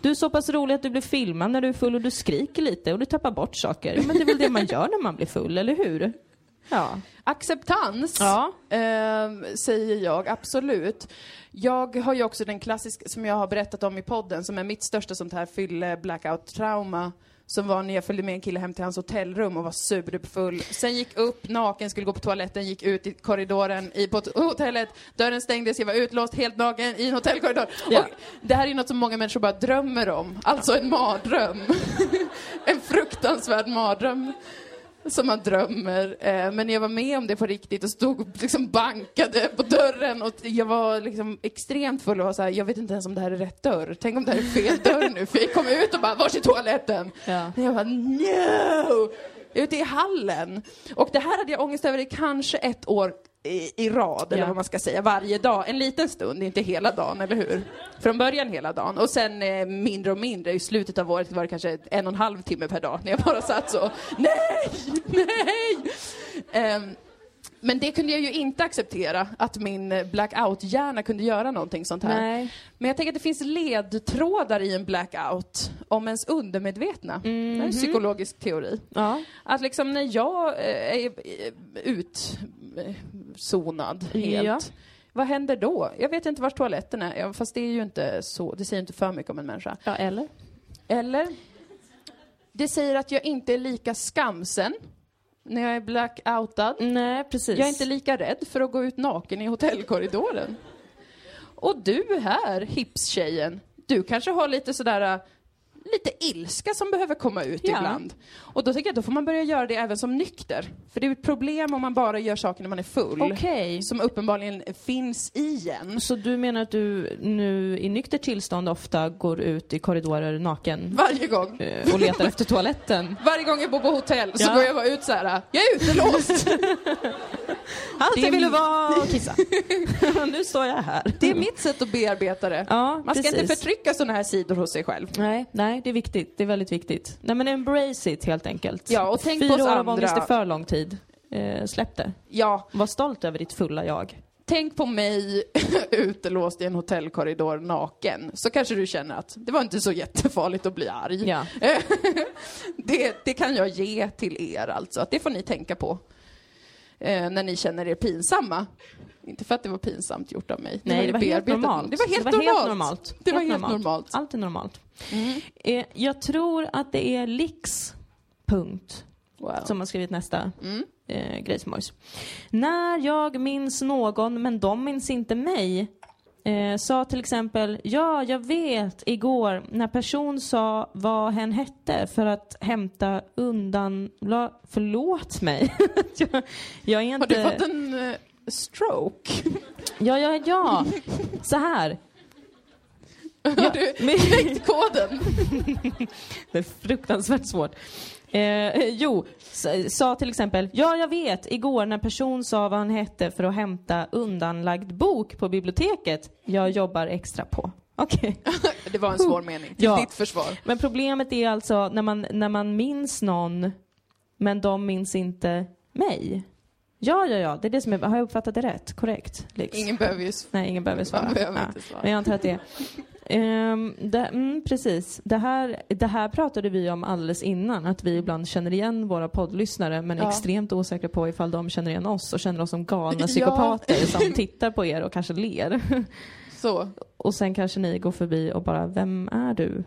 Du är så pass rolig att du blir filmad när du är full och du skriker lite och du tappar bort saker. Men det är väl det man gör när man blir full, eller hur? Ja. Acceptans, Ja. ehm, säger jag absolut. Jag har ju också den klassiska, som jag har berättat om i podden, som är mitt största sånt här fylle blackout trauma som var när jag följde med en kille hem till hans hotellrum och var superfull. Sen gick upp naken, skulle gå på toaletten, gick ut i korridoren i, på hotellet, dörren stängdes, jag var utlåst helt naken i en hotellkorridor. Ja. Och det här är något som många människor bara drömmer om, alltså en mardröm. en fruktansvärd mardröm som man drömmer. Eh, men jag var med om det på riktigt och stod och liksom bankade på dörren och jag var liksom extremt full och var så här, jag vet inte ens om det här är rätt dörr. Tänk om det här är fel dörr nu. För jag kom ut och bara, vars är toaletten? Ja. Och jag bara, no! Ute i hallen. Och det här hade jag ångest över i kanske ett år i, i rad, eller Ja. vad man ska säga, varje dag. En liten stund, inte hela dagen, eller hur? Från början hela dagen. Och sen eh, mindre och mindre. I slutet av året var det kanske en och en halv timme per dag när jag bara satt så, nej, nej! Ehm, men det kunde jag ju inte acceptera, att min eh, blackout-hjärna kunde göra någonting sånt här. Nej. Men jag tänker att det finns ledtrådar i en blackout om ens undermedvetna. Det är en psykologisk teori. Ja. Att liksom när jag eh, är utzonad helt, Ja. vad händer då? Jag vet inte vart toaletten är, ja, fast det är ju inte så, det säger inte för mycket om en människa. ja, eller? Eller? Det säger att jag inte är lika skamsen när jag är blackoutad. Nej, precis. Jag är inte lika rädd för att gå ut naken i hotellkorridoren. Och du här, hipstjejen, du kanske har lite sådär lite ilska som behöver komma ut Ja. ibland. Och då tänker jag att då får man börja göra det även som nykter. För det är ett problem om man bara gör saker när man är full. Okej. Som uppenbarligen finns i en. Så du menar att du nu i nykter tillstånd ofta går ut i korridorer naken Varje gång. eh, och letar efter toaletten? Varje gång jag bor på hotell så Ja. går jag bara ut så här. jag är utelåst. Allt jag ville vara och kissa. nu står jag här. Det är mitt sätt att bearbeta det. Ja, Man ska precis. inte förtrycka sådana här sidor hos sig själv. Nej, nej, det är viktigt. Det är väldigt viktigt. Nej men embrace it helt enkelt. Ja, och tänk på Fyra oss år av andra. ångest är för lång tid. Eh, släpp det. Ja, Var stolt över ditt fulla jag. tänk på mig utelåst i en hotellkorridor naken. Så kanske du känner att det var inte så jättefarligt att bli arg. Ja. det, det kan jag ge till er alltså, att det får ni tänka på. Eh, när ni känner er pinsamma. Inte för att det var pinsamt gjort av mig. Nej, det var helt bearbetat. normalt. Det var helt det var normalt. Helt normalt. Det var helt normalt. Allt är normalt. Mm. Eh, jag tror att det är Lix. Punkt. Wow. Som har skrivit nästa Mm. eh, grejsmojs. När jag minns någon men de minns inte mig. Eh, sa till exempel, ja jag vet igår när person sa vad hen hette för att hämta undan, förlåt mig. jag, jag är Har inte... du fått en eh, stroke? Ja, ja, ja. Så här. Har du knäckt koden? Det är fruktansvärt svårt. Eh, jo, sa till exempel, ja jag vet, igår när person sa vad han hette för att hämta undanlagd bok på biblioteket. Jag jobbar extra på. Okej. Det var en svår mening. Till Ja. ditt försvar. Men problemet är alltså när man, när man minns någon, men de minns inte mig. Ja, ja, ja, det är det som är, har jag uppfattat det rätt? Korrekt? Lix? Ingen behöver ju svara. Nej, ingen behöver svara. Behöver Ja. svara. Men jag antar att det är. Ehm, det, mm, precis. Det här, det här pratade vi om alldeles innan, att vi ibland känner igen våra poddlyssnare men är Ja. extremt osäkra på ifall de känner igen oss och känner oss som galna Ja. psykopater som tittar på er och kanske ler. Så. Och sen kanske ni går förbi och bara, vem är du?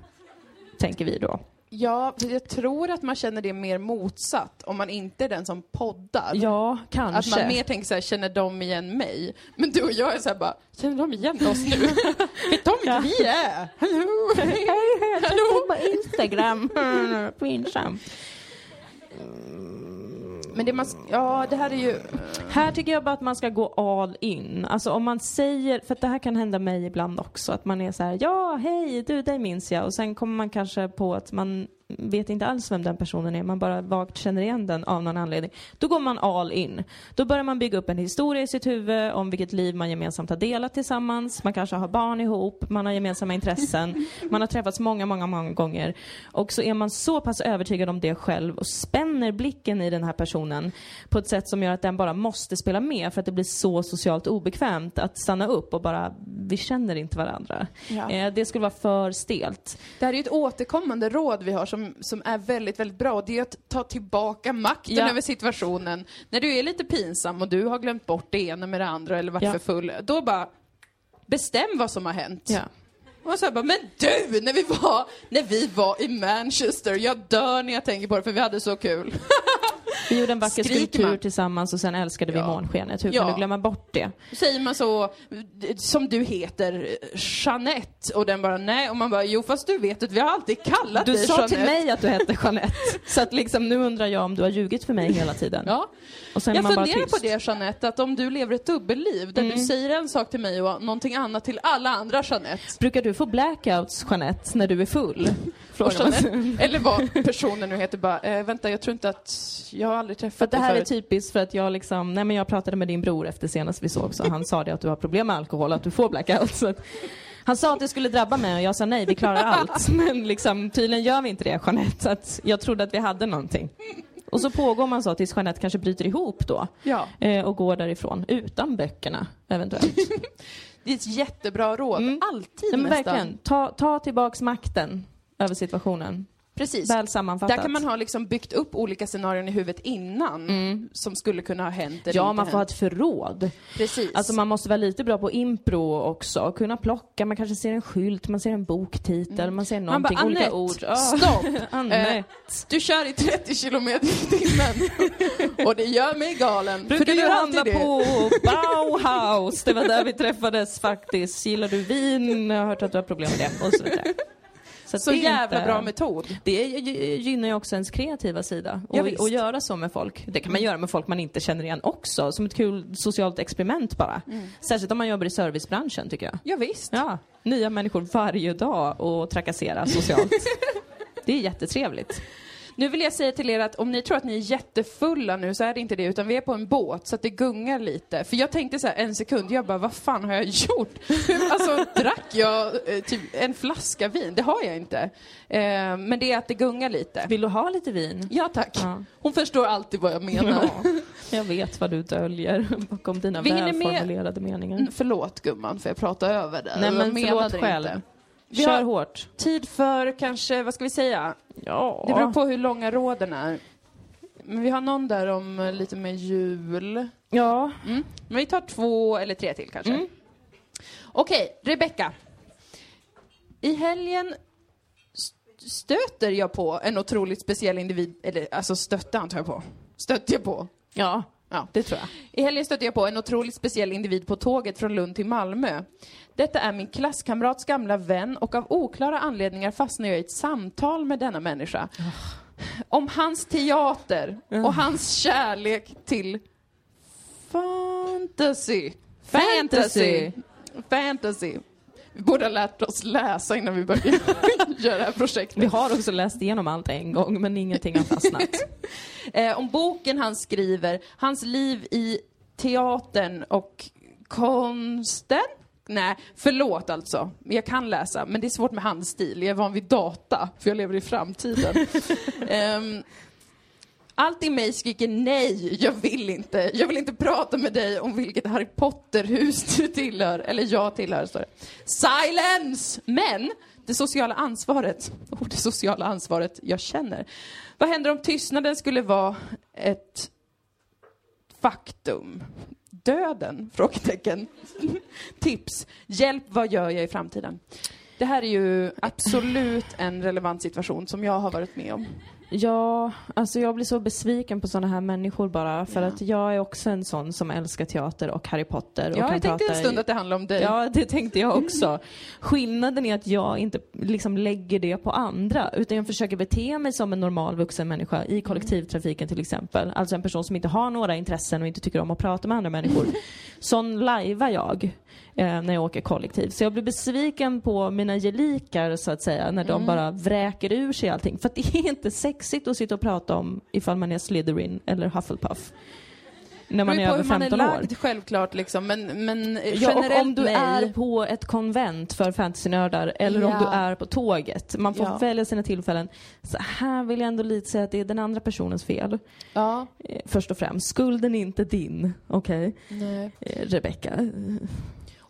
Tänker vi då. Ja, jag tror att man känner det mer motsatt om man inte är den som poddar. Ja, Att kanske. man mer tänker så här, känner de igen mig? Men du och jag är så här bara, känner de igen oss nu? Vet de inte Ja. vi är? Hallå? Hej, hej, på Instagram. Pinsamt. Men det man, ja det här är ju, eh. Här tycker jag bara att man ska gå all in. Alltså om man säger, för att det här kan hända mig ibland också, att man är så här, ja hej du dig minns jag och sen kommer man kanske på att man vet inte alls vem den personen är, man bara vagt känner igen den av någon anledning. Då går man all in. Då börjar man bygga upp en historia i sitt huvud om vilket liv man gemensamt har delat tillsammans, man kanske har barn ihop, man har gemensamma intressen, man har träffats många, många, många gånger. Och så är man så pass övertygad om det själv och spänner blicken i den här personen på ett sätt som gör att den bara måste spela med för att det blir så socialt obekvämt att stanna upp och bara, vi känner inte varandra. Ja. Eh, det skulle vara för stelt. det här är ju ett återkommande råd vi har som, som är väldigt, väldigt bra. Det är att ta tillbaka makten Ja. över situationen. När du är lite pinsam och du har glömt bort det ena med det andra eller varit Ja. för full, då bara bestäm vad som har hänt. Ja. Och så bara, men du, när vi var, när vi var i Manchester, jag dör när jag tänker på det för vi hade så kul. Vi gjorde en vacker skulptur man? tillsammans och sen älskade vi Ja. månskenet. Hur Ja. kan du glömma bort det? Säger man så, som du heter, Jeanette, och den bara nej, och man bara, jo fast du vet att vi har alltid kallat Du dig sa Jeanette. till mig att du hette Jeanette. Så att liksom nu undrar jag om du har ljugit för mig hela tiden. Ja. Och sen Jag man bara funderar på tyst. det Jeanette, att om du lever ett dubbelliv där du säger en sak till mig och någonting annat till alla andra Jeanette. Brukar du få blackouts, Jeanette, när du är full? Frågar. Jeanette eller vad personen nu heter bara, eh, vänta jag tror inte att, jag har aldrig träffat För det här är typiskt för att jag liksom, nej men jag pratade med din bror efter senast vi såg så han sa det att du har problem med alkohol, att du får blackouts. Så han sa att det skulle drabba mig och jag sa nej, vi klarar allt. Men liksom, tydligen gör vi inte det, Jeanette. Så att jag trodde att vi hade någonting. Och så pågår man så tills Jeanette kanske bryter ihop då. Ja, Eh, och går därifrån, utan böckerna eventuellt. det är ett jättebra råd. Mm. Alltid Nej, men nästan. verkligen, ta, ta tillbaks makten över situationen. Precis. Väl sammanfattat. Där kan man ha liksom byggt upp olika scenarion i huvudet innan som skulle kunna ha hänt eller Ja, man får ha hänt. ett förråd. Precis. Alltså man måste vara lite bra på impro också. Kunna plocka, man kanske ser en skylt, man ser en boktitel, man ser Mm. Man bara, någonting, olika ord. Stopp! Eh, du kör i 30 kilometer i timmen och det gör mig galen. Brukar för du handla på Bauhaus? Det var där vi träffades faktiskt. Gillar du vin? Jag har hört att du har problem med det. Och så vidare. Så det är jävla inte- bra metod. Det gy- gynnar ju också ens kreativa sida. Ja, Och, och göra så med folk. Det kan man göra med folk man inte känner igen också. Som ett kul socialt experiment bara. Särskilt om man jobbar i servicebranschen tycker jag. Ja, visst. Ja, nya människor varje dag och trakassera socialt. det är jättetrevligt. Nu vill jag säga till er att om ni tror att ni är jättefulla nu så är det inte det, utan vi är på en båt så att det gungar lite. För jag tänkte så här en sekund, jag bara, vad fan har jag gjort? Alltså, drack jag eh, typ en flaska vin? Det har jag inte. Eh, men det är att det gungar lite. Vill du ha lite vin? Ja, tack. Ja. Hon förstår alltid vad jag menar. Ja, jag vet vad du döljer bakom dina Vi hinner med- välformulerade meningar. Mm, Förlåt gumman, för jag pratar över dig. Nej Jag men menade förlåt själv. inte. Vi Kör har- hårt. Tid för kanske, vad ska vi säga? Ja. Det beror på hur långa råden är. Men vi har någon där om eh, lite mer jul. Ja. Mm. Men vi tar två eller tre till kanske. Mm. Okej, Rebecka. I helgen st- stöter jag på en otroligt speciell individ, eller alltså stötte antar jag på. Stötte jag på. Ja, Ja. det tror jag. I helgen stötte jag på en otroligt speciell individ på tåget från Lund till Malmö. Detta är min klasskamrats gamla vän och av oklara anledningar fastnar jag i ett samtal med denna människa. Om hans teater och hans kärlek till fantasy. Fantasy. Fantasy. Vi borde ha lärt oss läsa innan vi började göra det här projektet. Vi har också läst igenom allt en gång, men ingenting har fastnat. Eh, om boken han skriver, hans liv i teatern och konsten. Nej, förlåt alltså. Jag kan läsa, men det är svårt med handstil. Jag är van vid data, för jag lever i framtiden. Ehm, allt i mig skriker nej, jag vill inte. Jag vill inte prata med dig om vilket Harry Potter-hus du tillhör, eller jag tillhör, står det. Silence! Men det sociala ansvaret, oh, det sociala ansvaret jag känner. Vad händer om tystnaden skulle vara ett faktum? Döden? Frågetecken. Tips. Hjälp, vad gör jag i framtiden? Det här är ju absolut en relevant situation som jag har varit med om. Ja, alltså jag blir så besviken på sådana här människor bara. För Ja. att jag är också en sån som älskar teater och Harry Potter. Och Ja, jag tänkte en i- stund att det handlar om dig. Ja, det tänkte jag också. Skillnaden är att jag inte liksom lägger det på andra, utan jag försöker bete mig som en normal vuxen människa i kollektivtrafiken till exempel. Alltså en person som inte har några intressen och inte tycker om att prata med andra människor. Sån lajvar jag eh, när jag åker kollektivt. Så jag blir besviken på mina gelikar så att säga, när de bara vräker ur sig allting. För att det är inte sexigt att sitta och prata om ifall man är Slytherin eller Hufflepuff. När man är över hur man är 15 år. lagd självklart liksom, men, men Ja, generellt om du nej. är på ett konvent för fantasynördar eller om Ja. du är på tåget. Man får Ja. välja sina tillfällen. Så här vill jag ändå lite säga att det är den andra personens fel. Ja, Eh, Först och främst. Skulden är inte din. Okej? nej. Eh, Rebecca. eh,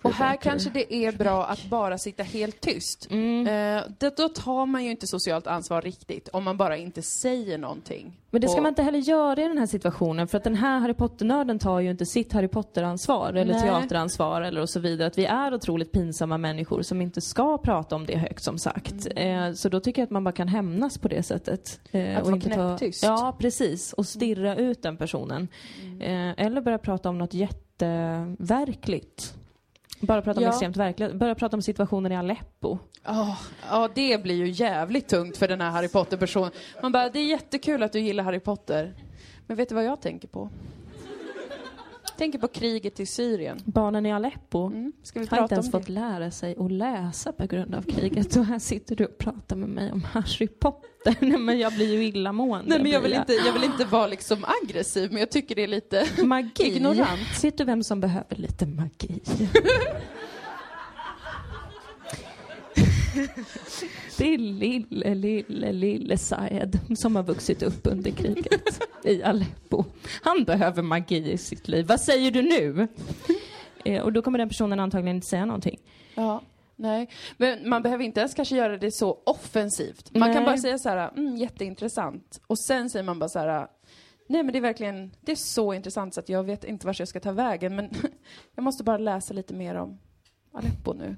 Och här Rebecca. kanske det är bra att bara sitta helt tyst. Mm. Eh, det, då tar man ju inte socialt ansvar riktigt, om man bara inte säger någonting. Men det ska Och- man inte heller göra i den här situationen för att den här Harry Potter-nörden tar ju inte sitt Harry Potter-ansvar eller Nej. teateransvar eller och så vidare. Att vi är otroligt pinsamma människor som inte ska prata om det högt som sagt. Eh, så då tycker jag att man bara kan hämnas på det sättet. Eh, Att vara knäpptyst. Ja, precis. Och stirra ut den personen. Eh, eller börja prata om något jätteverkligt. Bara prata om Ja. extremt verkligt. Börja prata om situationen i Aleppo. Ja, ja, det blir ju jävligt tungt för den här Harry Potter-personen. Man bara, det är jättekul att du gillar Harry Potter. Men vet du vad jag tänker på? Tänker på kriget i Syrien. Barnen i Aleppo. Mm. Ska vi har inte ens det? fått lära sig att läsa på grund av kriget. Och här sitter du och pratar med mig om Harry Potter. Nej men jag blir ju illamående. Nej men jag vill, inte, jag vill inte vara liksom aggressiv, men jag tycker det är lite... Magi. Ignorant. Vet du vem som behöver lite magi? Det är lille, lille, lille Saed som har vuxit upp under kriget i Aleppo. Han behöver magi i sitt liv. Vad säger du nu? Eh, Och då kommer den personen antagligen inte säga någonting. Ja, nej. Men man behöver inte ens kanske göra det så offensivt. Man kan Nej. bara säga så här, mm, jätteintressant. Och sen säger man bara så här, nej men det är verkligen, det är så intressant så att jag vet inte vart jag ska ta vägen, men jag måste bara läsa lite mer om Aleppo nu.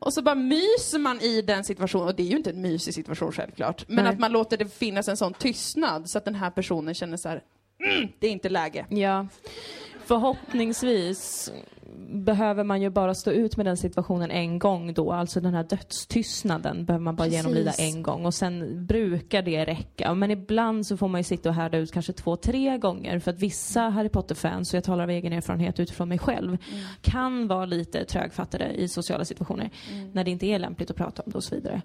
Och så bara myser man i den situationen, och det är ju inte en mysig situation självklart, men Nej. att man låter det finnas en sån tystnad så att den här personen känner så här, mm, det är inte läge. Ja. Förhoppningsvis behöver man ju bara stå ut med den situationen en gång då, alltså den här dödstystnaden behöver man bara Precis. genomlida en gång och sen brukar det räcka. Men ibland så får man ju sitta och härda ut kanske två, tre gånger för att vissa Harry Potter-fans, och jag talar av egen erfarenhet utifrån mig själv, kan vara lite trögfattade i sociala situationer när det inte är lämpligt att prata om det och så vidare.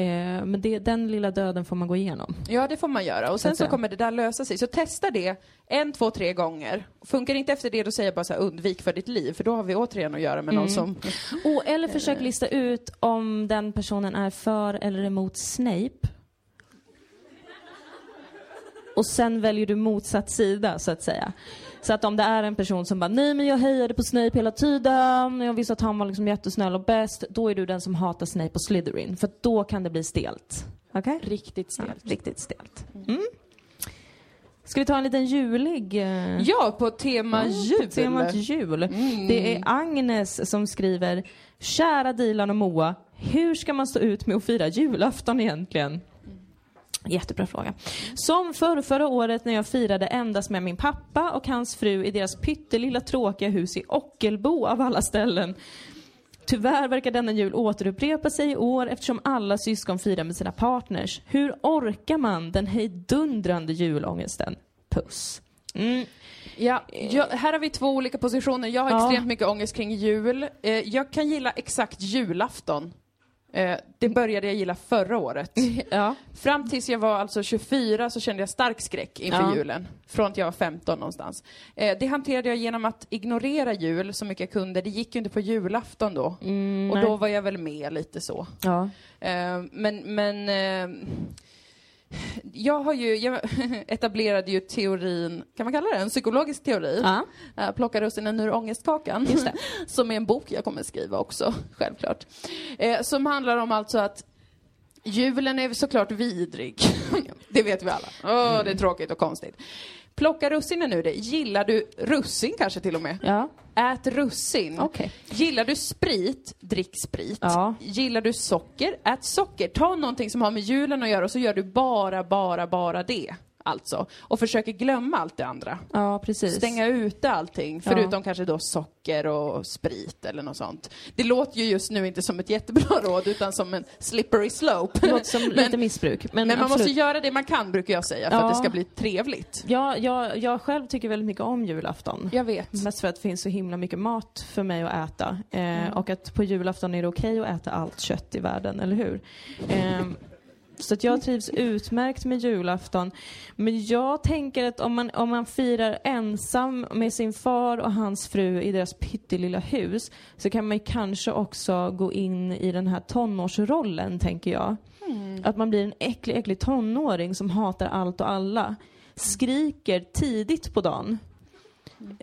Eh, men det, den lilla döden får man gå igenom. Ja, det får man göra. Och sen så kommer det där lösa sig. Så testa det en, två, tre gånger. Funkar inte efter det, då säger jag bara så här, undvik för ditt liv. För då har vi återigen att göra med någon som... Och, eller försök lista ut om den personen är för eller emot Snape. Och sen väljer du motsatt sida, så att säga. Så att om det är en person som bara, nej men jag hejade på Snape hela tiden, jag visste att han var liksom jättesnäll och bäst, då är du den som hatar Snape och Slytherin. För då kan det bli stelt. Okej? Riktigt Ja, stelt. riktigt stelt. Mm. Ska vi ta en liten julig... eh, Ja, på tema Mm, jul. På temat jul. Det är Agnes som skriver Kära Dilan och Moa, hur ska man stå ut med att fira julafton egentligen? Jättebra fråga. Som för förra året när jag firade endast med min pappa och hans fru i deras pyttelilla tråkiga hus i Ockelbo av alla ställen. Tyvärr verkar denna jul återupprepa sig i år eftersom alla syskon firar med sina partners. Hur orkar man den hejdundrande julångesten? Puss. Mm. Ja, jag, här har vi två olika positioner. Jag har Ja. extremt mycket ångest kring jul. Eh, jag kan gilla exakt julafton. Eh, det började jag gilla förra året. Ja. Fram tills jag var alltså 24 så kände jag stark skräck inför Ja. julen. Från att jag var 15 någonstans. Eh, det hanterade jag genom att ignorera jul så mycket jag kunde. Det gick ju inte på julafton då. och Mm, nej. då var jag väl med lite så. Ja. Eh, men, men eh, jag har ju, jag etablerade ju teorin, kan man kalla det en psykologisk teori? Ja. Uh, plocka russinen ur ångestkakan. Just det. som är en bok jag kommer skriva också, självklart. Eh, som handlar om alltså att julen är såklart vidrig. det vet vi alla. Åh, det är tråkigt och konstigt. Plocka russinen ur det. Gillar du russin kanske till och med? Ja. Ät russin. Okej. Gillar du sprit, drick sprit. Ja. Gillar du socker, ät socker. Ta någonting som har med julen att göra och så gör du bara, bara, bara det. Alltså. Och försöker glömma allt det andra. Ja, precis. Stänga ute allting, förutom kanske då socker och sprit eller något sånt. Det låter ju just nu inte som ett jättebra råd, utan som en slippery slope. Det låter som lite missbruk. Men, Men man måste göra det man kan, brukar jag säga, för Ja. att det ska bli trevligt. Ja, jag, jag själv tycker väldigt mycket om julafton. Jag vet. Mest för att det finns så himla mycket mat för mig att äta. Eh, Mm. Och att på julafton är det okej att äta allt kött i världen, eller hur? Eh, så att jag trivs utmärkt med julafton. Men jag tänker att om man, om man firar ensam med sin far och hans fru i deras pyttelilla hus så kan man kanske också gå in i den här tonårsrollen, tänker jag. Att man blir en äcklig, äcklig tonåring som hatar allt och alla. Skriker tidigt på dagen.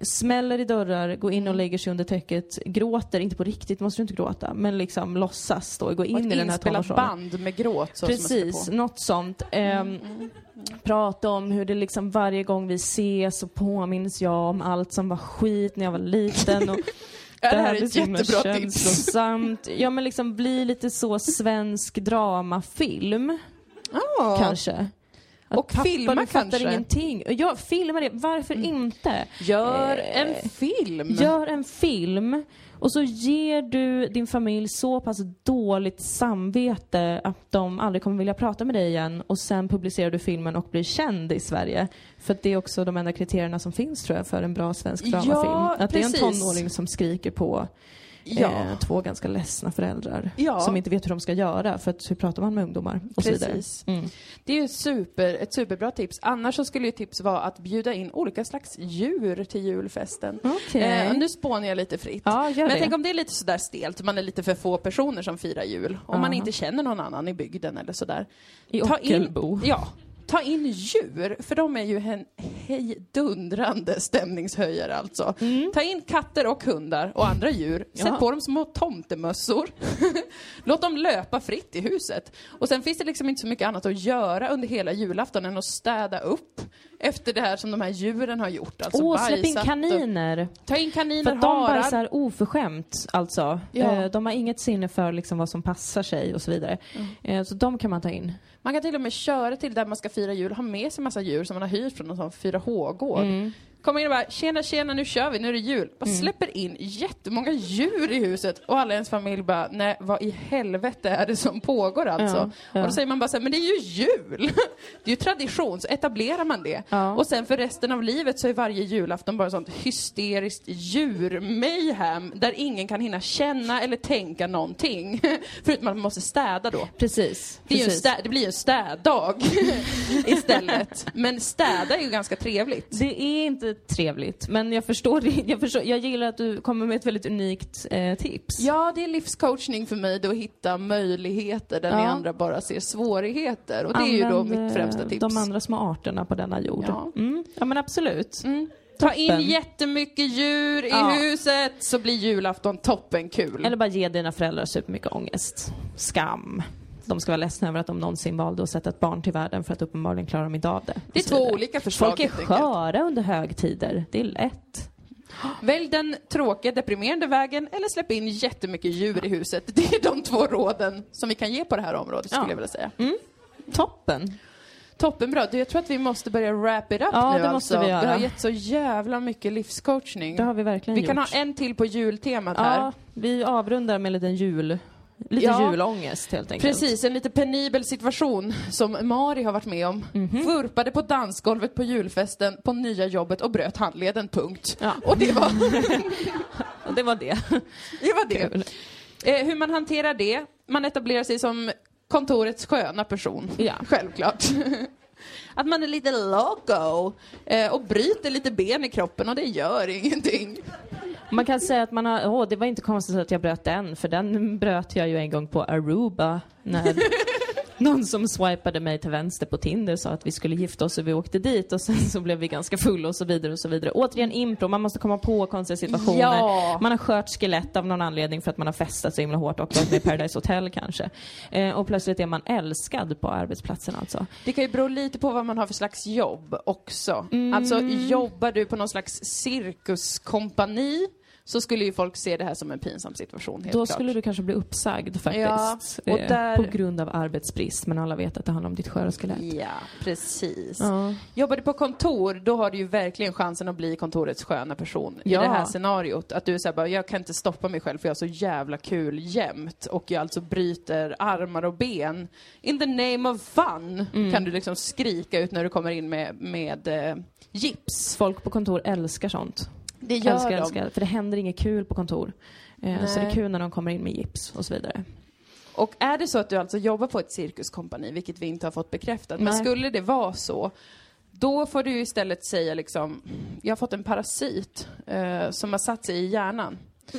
Smäller i dörrar, går in och lägger sig under täcket, gråter, inte på riktigt, måste du inte gråta, men liksom låtsas då, gå in i den här tonårsrollen. band med gråt. Så Precis, Som något sånt. Ehm, Prata om hur det liksom varje gång vi ses så påminns jag om allt som var skit när jag var liten. Och det här är ett jättebra tips. Ja men liksom bli lite så svensk dramafilm Ja. kanske. Att Och filma kanske. ingenting. Ja, filma det. Varför inte? Gör Eh, en film. Gör en film och så ger du din familj så pass dåligt samvete att de aldrig kommer vilja prata med dig igen och sen publicerar du filmen och blir känd i Sverige. För att det är också de enda kriterierna som finns tror jag för en bra svensk Ja, dramafilm. att det är en precis. tonåring som skriker på Ja. eh, två ganska ledsna föräldrar Ja. som inte vet hur de ska göra för att hur pratar man med ungdomar och. Precis. Mm. Det är ju super, ett superbra tips. Annars så skulle ju tips vara att bjuda in olika slags djur till julfesten. Okej. Eh, nu spånar jag lite fritt. Ja, Men jag tänker om det är lite sådär stelt, man är lite för få personer som firar jul. Om man Aha. inte känner någon annan i bygden eller sådär. I Ta in, Ockelbo. ja, ta in djur, för de är ju en hejdundrande stämningshöjare alltså. Ta in katter och hundar och andra djur, sätt Ja. på dem små tomtemössor. Låt dem löpa fritt i huset. Och sen finns det liksom inte så mycket annat att göra under hela julafton än att städa upp efter det här som de här djuren har gjort. Alltså Åh, släpp in bajsat och- kaniner! Ta in För kaniner, att de harar. bajsar oförskämt, alltså. Ja. Eh, De har inget sinne för liksom vad som passar sig och så vidare. Eh, Så de kan man ta in. Man kan till och med köra till där man ska fira jul, ha med sig massa djur som man har hyrt från någon sån 4H-gård. Mm. Kommer in och bara “tjena, tjena, nu kör vi, nu är det jul”. Bara Mm. släpper in jättemånga djur i huset och alla i ens familj bara “nej, vad i helvete är det som pågår alltså?” Ja, ja. Och då säger man bara så här, “men det är ju jul!” Det är ju tradition, så etablerar man det. Ja. Och sen för resten av livet så är varje julafton bara sånt hysteriskt djur-mayhem där ingen kan hinna känna eller tänka någonting. Förutom att man måste städa då. Precis. Det, precis. stä- det blir ju en städdag istället. Men städa är ju ganska trevligt. Det är inte trevligt, men jag förstår, jag förstår Jag gillar att du kommer med ett väldigt unikt eh, tips. Ja, det är livscoachning för mig då att hitta möjligheter där ni Ja. andra bara ser svårigheter. Och det är ju då Använd, mitt främsta eh, tips. De andra små arterna på denna jord. Ja. Mm. ja men absolut. Mm. Ta in jättemycket djur i Ja. huset så blir julafton toppenkul. Eller bara ge dina föräldrar supermycket ångest. Skam. De ska vara ledsna över att de någonsin valde att sätta ett barn till världen för att uppenbarligen klarar de inte av det. Det är två vidare. olika förslag Folk är sköra under högtider. Det är lätt. Välj den tråkiga, deprimerande vägen eller släpp in jättemycket djur i huset. Det är de två råden som vi kan ge på det här området skulle Ja. jag vilja säga. Toppen. Toppenbra. Du, jag tror att vi måste börja wrap it up Ja, nu det måste alltså. vi göra. Vi har gett så jävla mycket livscoachning. Det har vi verkligen Vi kan gjort. ha en till på jultemat här. Ja, vi avrundar med en liten jul... Lite Ja. julångest helt enkelt. Precis, en lite penibel situation som Mari har varit med om. Mhm. Vurpade på dansgolvet på julfesten på nya jobbet och bröt handleden, punkt. Ja. Och det var det var det. det. Var det. Kul. Eh, hur man hanterar det, man etablerar sig som kontorets sköna person. Ja. Självklart. Att man är lite loco eh, och bryter lite ben i kroppen och det gör ingenting. Man kan säga att man har, åh det var inte konstigt att jag bröt den, för den bröt jag ju en gång på Aruba när någon som swipade mig till vänster på Tinder sa att vi skulle gifta oss och vi åkte dit och sen så blev vi ganska fulla och så vidare och så vidare. Återigen impro, man måste komma på konstiga situationer. Ja. Man har skört skelett av någon anledning för att man har festat så himla hårt och varit med i Paradise Hotel kanske. Eh, och plötsligt är man älskad på arbetsplatsen alltså. Det kan ju bero lite på vad man har för slags jobb också. Alltså jobbar du på någon slags cirkuskompani så skulle ju folk se det här som en pinsam situation helt Då klart. skulle du kanske bli uppsagd faktiskt. Ja, och eh, där- På grund av arbetsbrist, men alla vet att det handlar om ditt sköra skelett. Ja, precis. Ja. Jobbar du på kontor, då har du ju verkligen chansen att bli kontorets sköna person i Ja. det här scenariot. Att du såhär bara, jag kan inte stoppa mig själv för jag har så jävla kul jämt och jag alltså bryter armar och ben. In the name of fun Mm. kan du liksom skrika ut när du kommer in med, med eh, gips. Folk på kontor älskar sånt. Det gör älskar, de. älskar. För det händer inget kul på kontor. Eh, så det är kul när de kommer in med gips och så vidare. Och är det så att du alltså jobbar på ett cirkuskompani, vilket vi inte har fått bekräftat, men Nej. skulle det vara så, då får du istället säga liksom, jag har fått en parasit eh, som har satt sig i hjärnan.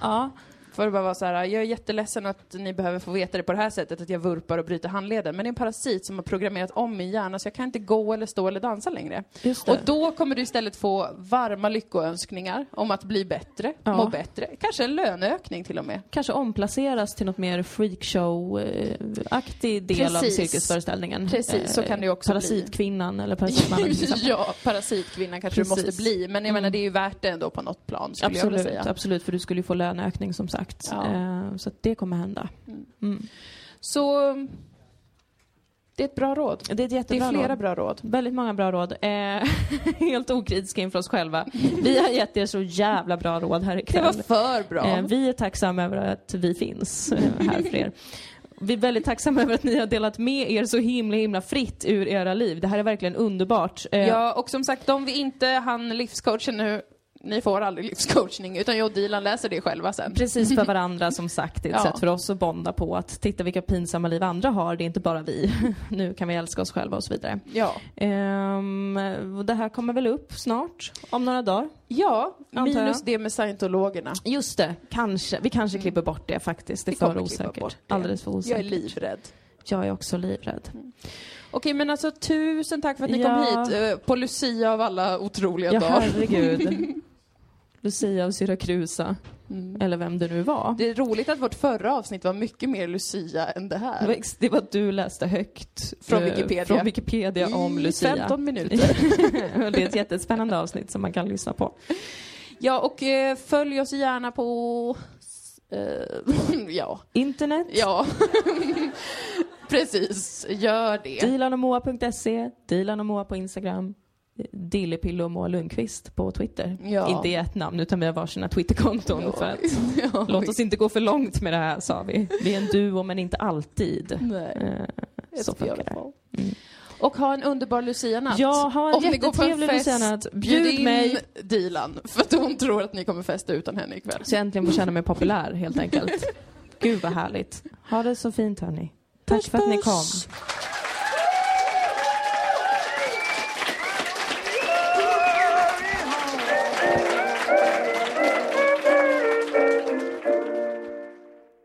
Ja. För att bara vara så här, jag är jätteledsen att ni behöver få veta det på det här sättet, att jag vurpar och bryter handleden, men det är en parasit som har programmerat om min hjärna så jag kan inte gå eller stå eller dansa längre. Och då kommer du istället få varma lyckoönskningar om att bli bättre, Ja. må bättre, kanske en löneökning till och med. Kanske omplaceras till något mer freakshow-aktig del av Precis. cirkusföreställningen. Precis, så kan det ju också bli. Parasitkvinnan eller parasitmannen exempel. ja, parasitkvinna kanske du Precis. måste bli, men jag menar Mm. det är ju värt det ändå på något plan skulle jag vilja Absolut, säga. absolut, för du skulle ju få löneökning som sagt. Ja. Eh, så det kommer hända. Mm. Så det är ett bra råd. Det är Det är flera råd. bra råd. Väldigt många bra råd. Eh, helt okritiska inför oss själva. Vi har gett er så jävla bra råd här Det ikväll. var för bra. Eh, vi är tacksamma över att vi finns eh, här för er. Vi är väldigt tacksamma över att ni har delat med er så himla himla fritt ur era liv. Det här är verkligen underbart. Ja, och som sagt, de vi inte hann livscoacha nu, ni får aldrig livscoachning, utan jag och Dilan läser det själva sen. Precis för varandra som sagt, det är ett Ja. sätt för oss att bonda på att titta vilka pinsamma liv andra har, det är inte bara vi. nu kan vi älska oss själva och så vidare. Ja. Ehm, det här kommer väl upp snart, om några dagar. Ja, jag. minus det med scientologerna. Just det, kanske. Vi kanske klipper bort det faktiskt. Det är Vi för osäkert. Alldeles för Jag osäkert. är livrädd. Jag är också livrädd. Okej, men alltså tusen tack för att ni Ja. kom hit eh, på Lucia av alla otroliga Ja, dagar. herregud. Lucia och Syrakusa, Mm. eller vem det nu var. Det är roligt att vårt förra avsnitt var mycket mer Lucia än det Det här. var, det var att du läste högt Från eh, Wikipedia. från Wikipedia om I Lucia. 15 minuter. det är ett jättespännande avsnitt som man kan lyssna på. Ja, och eh, följ oss gärna på... Eh, ja. Internet, Ja. Precis, gör det. dilanomoa.se, Dilan och Moa på Instagram. Dillepille och Moa Lundqvist på Twitter. Ja. Inte i ett namn, utan vi har varsina Twitterkonton. Ja. För att, Ja, låt oss inte gå för långt med det här, sa vi. Vi är en duo, men inte alltid. Nej, Eh, så funkar det. Mm. Och ha en underbar Lucia-natt. Ja, ha en Om jättetrevlig fest, Luciana. Bjud Bjud in mig Dilan, för att hon tror att ni kommer festa utan henne ikväll. så jag äntligen får känna mig populär, helt enkelt. Gud vad härligt. Ha det så fint, hörni. Tack för att ni kom.